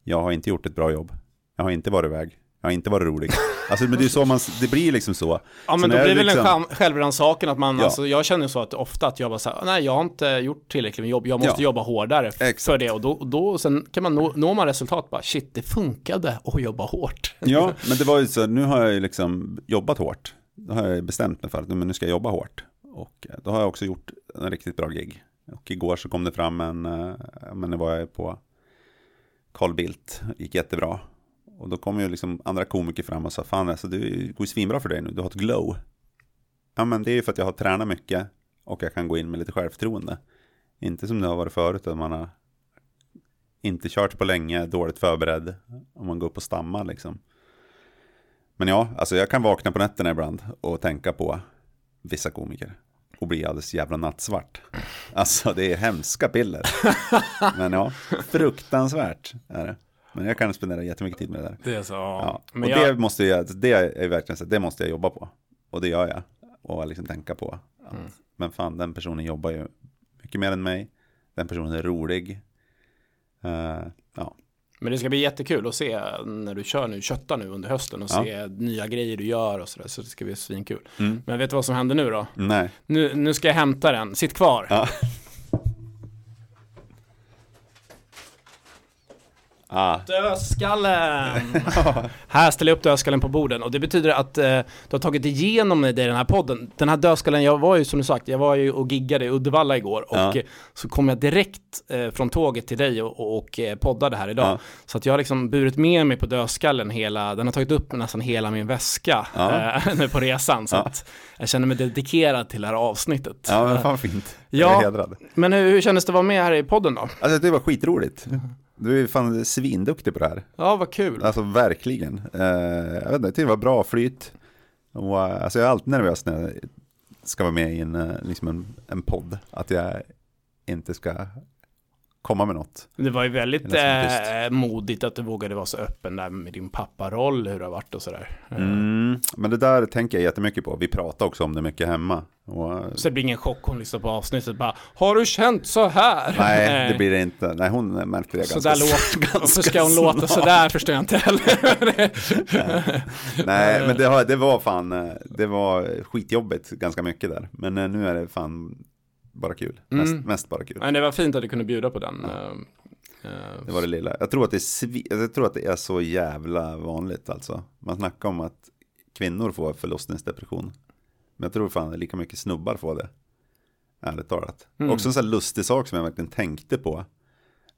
Jag har inte gjort ett bra jobb. Jag har inte varit iväg. Har inte varit rolig. Alltså, men det är så man, det blir liksom så. Ja, men så då blir det liksom... väl en självrannsakan att man, ja. alltså, jag känner så att ofta att jag bara så nej, jag har inte gjort tillräckligt med jobb, jag måste ja. jobba hårdare Exakt. för det och då, då sen kan man nå, nå man resultat bara, shit, det funkade att jobba hårt. Ja, men det var ju så, nu har jag ju liksom jobbat hårt. Då har jag bestämt mig för att men nu ska jag jobba hårt. Och eh, då har jag också gjort en riktigt bra gig. Och igår så kom det fram en, eh, men nu var jag på Carl Bildt, gick jättebra. Och då kom ju liksom andra komiker fram och sa, fan alltså det går ju svinbra för dig nu, du har ett glow. Ja men det är ju för att jag har tränat mycket och jag kan gå in med lite självförtroende. Inte som det har varit förut, att man har inte kört på länge, dåligt förberedd, om man går upp och stammar liksom. Men ja, alltså jag kan vakna på nätterna ibland och tänka på vissa komiker och bli alldeles jävla nattsvart. Alltså det är hemska piller. Men ja, fruktansvärt är det. Men jag kan spendera jättemycket tid med det där. Det är så, ja. Men och jag... det måste jag, det är verkligen så, det måste jag jobba på. Och det gör jag. Och liksom tänka på. Att, mm. Men fan, den personen jobbar ju mycket mer än mig. Den personen är rolig. Uh, ja. Men det ska bli jättekul att se när du kör nu, köttar nu under hösten och ja. se nya grejer du gör och sådär. Så det ska bli svinkul. Mm. Men vet du vad som händer nu då? Nej. Nu, nu ska jag hämta den. Sitt kvar. Ja. Ah. Dödskallen! här ställer jag upp dödskallen på borden och det betyder att eh, du har tagit igenom dig i den här podden. Den här dödskallen, jag var ju som du sagt, jag var ju och giggade i Uddevalla igår och ja. så kom jag direkt eh, från tåget till dig och, och, och eh, poddade här idag. Ja. Så att jag har liksom burit med mig på dödskallen hela, den har tagit upp nästan hela min väska ja. eh, nu på resan. Så att jag känner mig dedikerad till det här avsnittet. Ja, men fan fint. Jag är hedrad. Men hur, hur kändes det att vara med här i podden då? Alltså det var skitroligt. Du är fan svinduktig på det här. Ja, vad kul. Alltså verkligen. Eh, jag vet inte, det var bra flyt. Och, eh, alltså jag är alltid nervös när jag ska vara med i en, eh, liksom en, en podd. Att jag inte ska komma med något. Det var ju väldigt eh, modigt att du vågade vara så öppen där med din papparoll, hur det har varit och sådär. Mm, men det där tänker jag jättemycket på. Vi pratar också om det mycket hemma. Och... Så det blir ingen chock hon lyssnar på avsnittet bara Har du känt så här? Nej, det blir det inte. Nej, hon märkte det så ganska, där ganska Varför ska hon låta så där förstår jag inte heller. Nej, men det, det var fan, eh, det var skitjobbigt ganska mycket där. Men eh, nu är det fan bara kul. Mm. Mest, mest, bara kul. Men det var fint att du kunde bjuda på den. Ja. Uh, det var det lilla. Jag tror, att det är jag tror att det är så jävla vanligt alltså. Man snackar om att kvinnor får förlossningsdepression. Men jag tror fan lika mycket snubbar får det. Ärligt talat. Mm. Också en sån här lustig sak som jag verkligen tänkte på.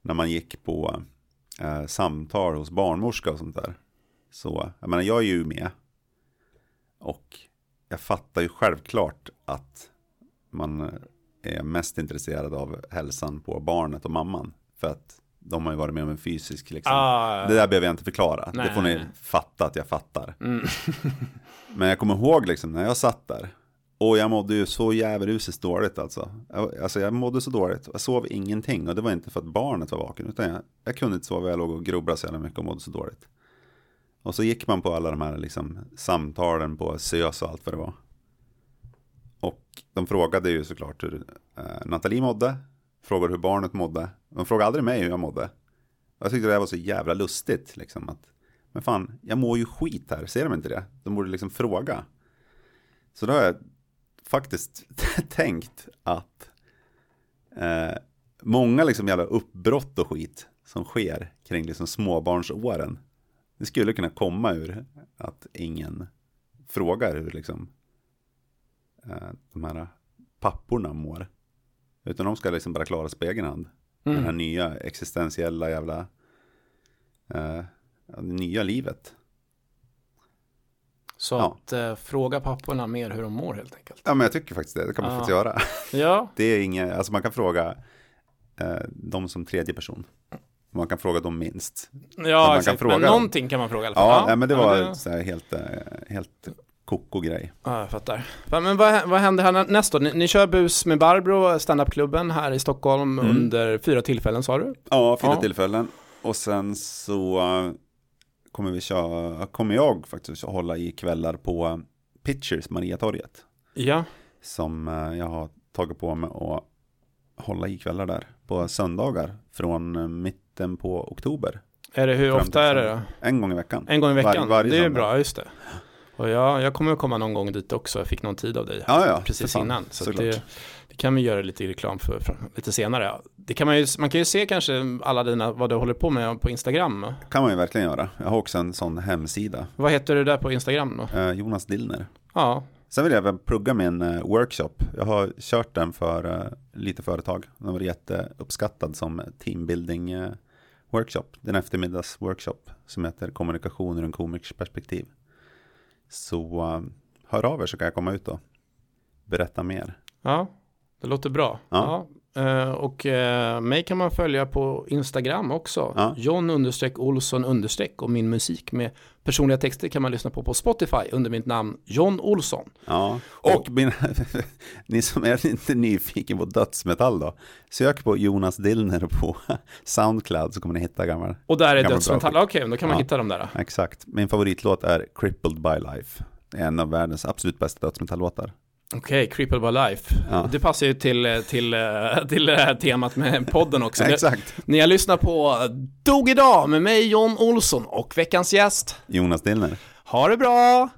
När man gick på eh, samtal hos barnmorska och sånt där. Så, jag menar jag är ju med. Och jag fattar ju självklart att man är mest intresserad av hälsan på barnet och mamman. För att de har ju varit med om en fysisk liksom. Ah, det där behöver jag inte förklara. Nej, det får ni fatta att jag fattar. Mm. Men jag kommer ihåg liksom när jag satt där. Och jag mådde ju så djävulskt dåligt alltså. Alltså jag mådde så dåligt. Jag sov ingenting. Och det var inte för att barnet var vaken. Utan jag, jag kunde inte sova. Jag låg och grubblade så jävla mycket och mådde så dåligt. Och så gick man på alla de här liksom, samtalen på SÖS och allt vad det var. Och de frågade ju såklart hur eh, Nathalie mådde. Frågade hur barnet mådde. De frågade aldrig mig hur jag mådde. Jag tyckte det var så jävla lustigt. Liksom, att, men fan, jag mår ju skit här. Ser de inte det? De borde liksom fråga. Så då har jag faktiskt tänkt att eh, många liksom jävla uppbrott och skit som sker kring liksom småbarnsåren. Det skulle kunna komma ur att ingen frågar hur liksom de här papporna mår. Utan de ska liksom bara klara sig på egen hand. Mm. Det här nya existentiella jävla eh, nya livet. Så ja. att eh, fråga papporna mer hur de mår helt enkelt. Ja, men jag tycker faktiskt det. Det kan man ja. faktiskt göra. Ja. Det är inget, alltså man kan fråga eh, dem som tredje person. Man kan fråga dem minst. Ja, exakt. Fråga men någonting kan man fråga i alla fall. Ja, ja. men det var ja, det... Helt, eh, helt koko grej. Ja, jag fattar. Men vad, vad händer här nästa Ni, ni kör bus med Barbro, standupklubben här i Stockholm mm. under fyra tillfällen sa du? Ja, fyra ja. tillfällen. Och sen så kommer vi köra, kommer jag faktiskt hålla i kvällar på Pitchers, Mariatorget. Ja. Som eh, jag har tagit på mig att hålla i kvällar där på söndagar från mitten på oktober. Är det hur ofta är det då? En gång i veckan. En gång i veckan? Var, det är söndag. bra, just det. Och jag, jag kommer att komma någon gång dit också, jag fick någon tid av dig ja, ja, precis innan. Så det, det, kan vi göra lite reklam för, för, lite senare. Det kan man, ju, man kan ju se kanske alla dina, vad du håller på med på Instagram. kan man ju verkligen göra. Jag har också en sån hemsida. Vad heter du där på Instagram då? Eh, Jonas Dillner. Ja. Sen vill jag även plugga min uh, workshop. Jag har kört den för uh, lite företag. Den var jätteuppskattad som teambuilding uh, workshop. Den eftermiddags workshop som heter kommunikation ur en komikers perspektiv. Så uh, hör av er så kan jag komma ut och berätta mer. Ja, det låter bra. Ja. ja. Uh, och uh, mig kan man följa på Instagram också. Ja. John understreck Olsson understreck och min musik med personliga texter kan man lyssna på på Spotify under mitt namn John Olsson. Ja, och, och min, ni som är lite nyfiken på dödsmetall då, sök på Jonas Dillner på Soundcloud så kommer ni hitta gammal. Och där är dödsmetall, okej, okay, då kan man ja, hitta dem där. Exakt, min favoritlåt är Crippled by Life. En av världens absolut bästa dödsmetalllåtar. Okej, okay, Crippled by Life. Ja. Det passar ju till, till, till det här temat med podden också. Exakt. Ni har lyssnat på Dog idag med mig John Olsson och veckans gäst Jonas Dillner. Ha det bra!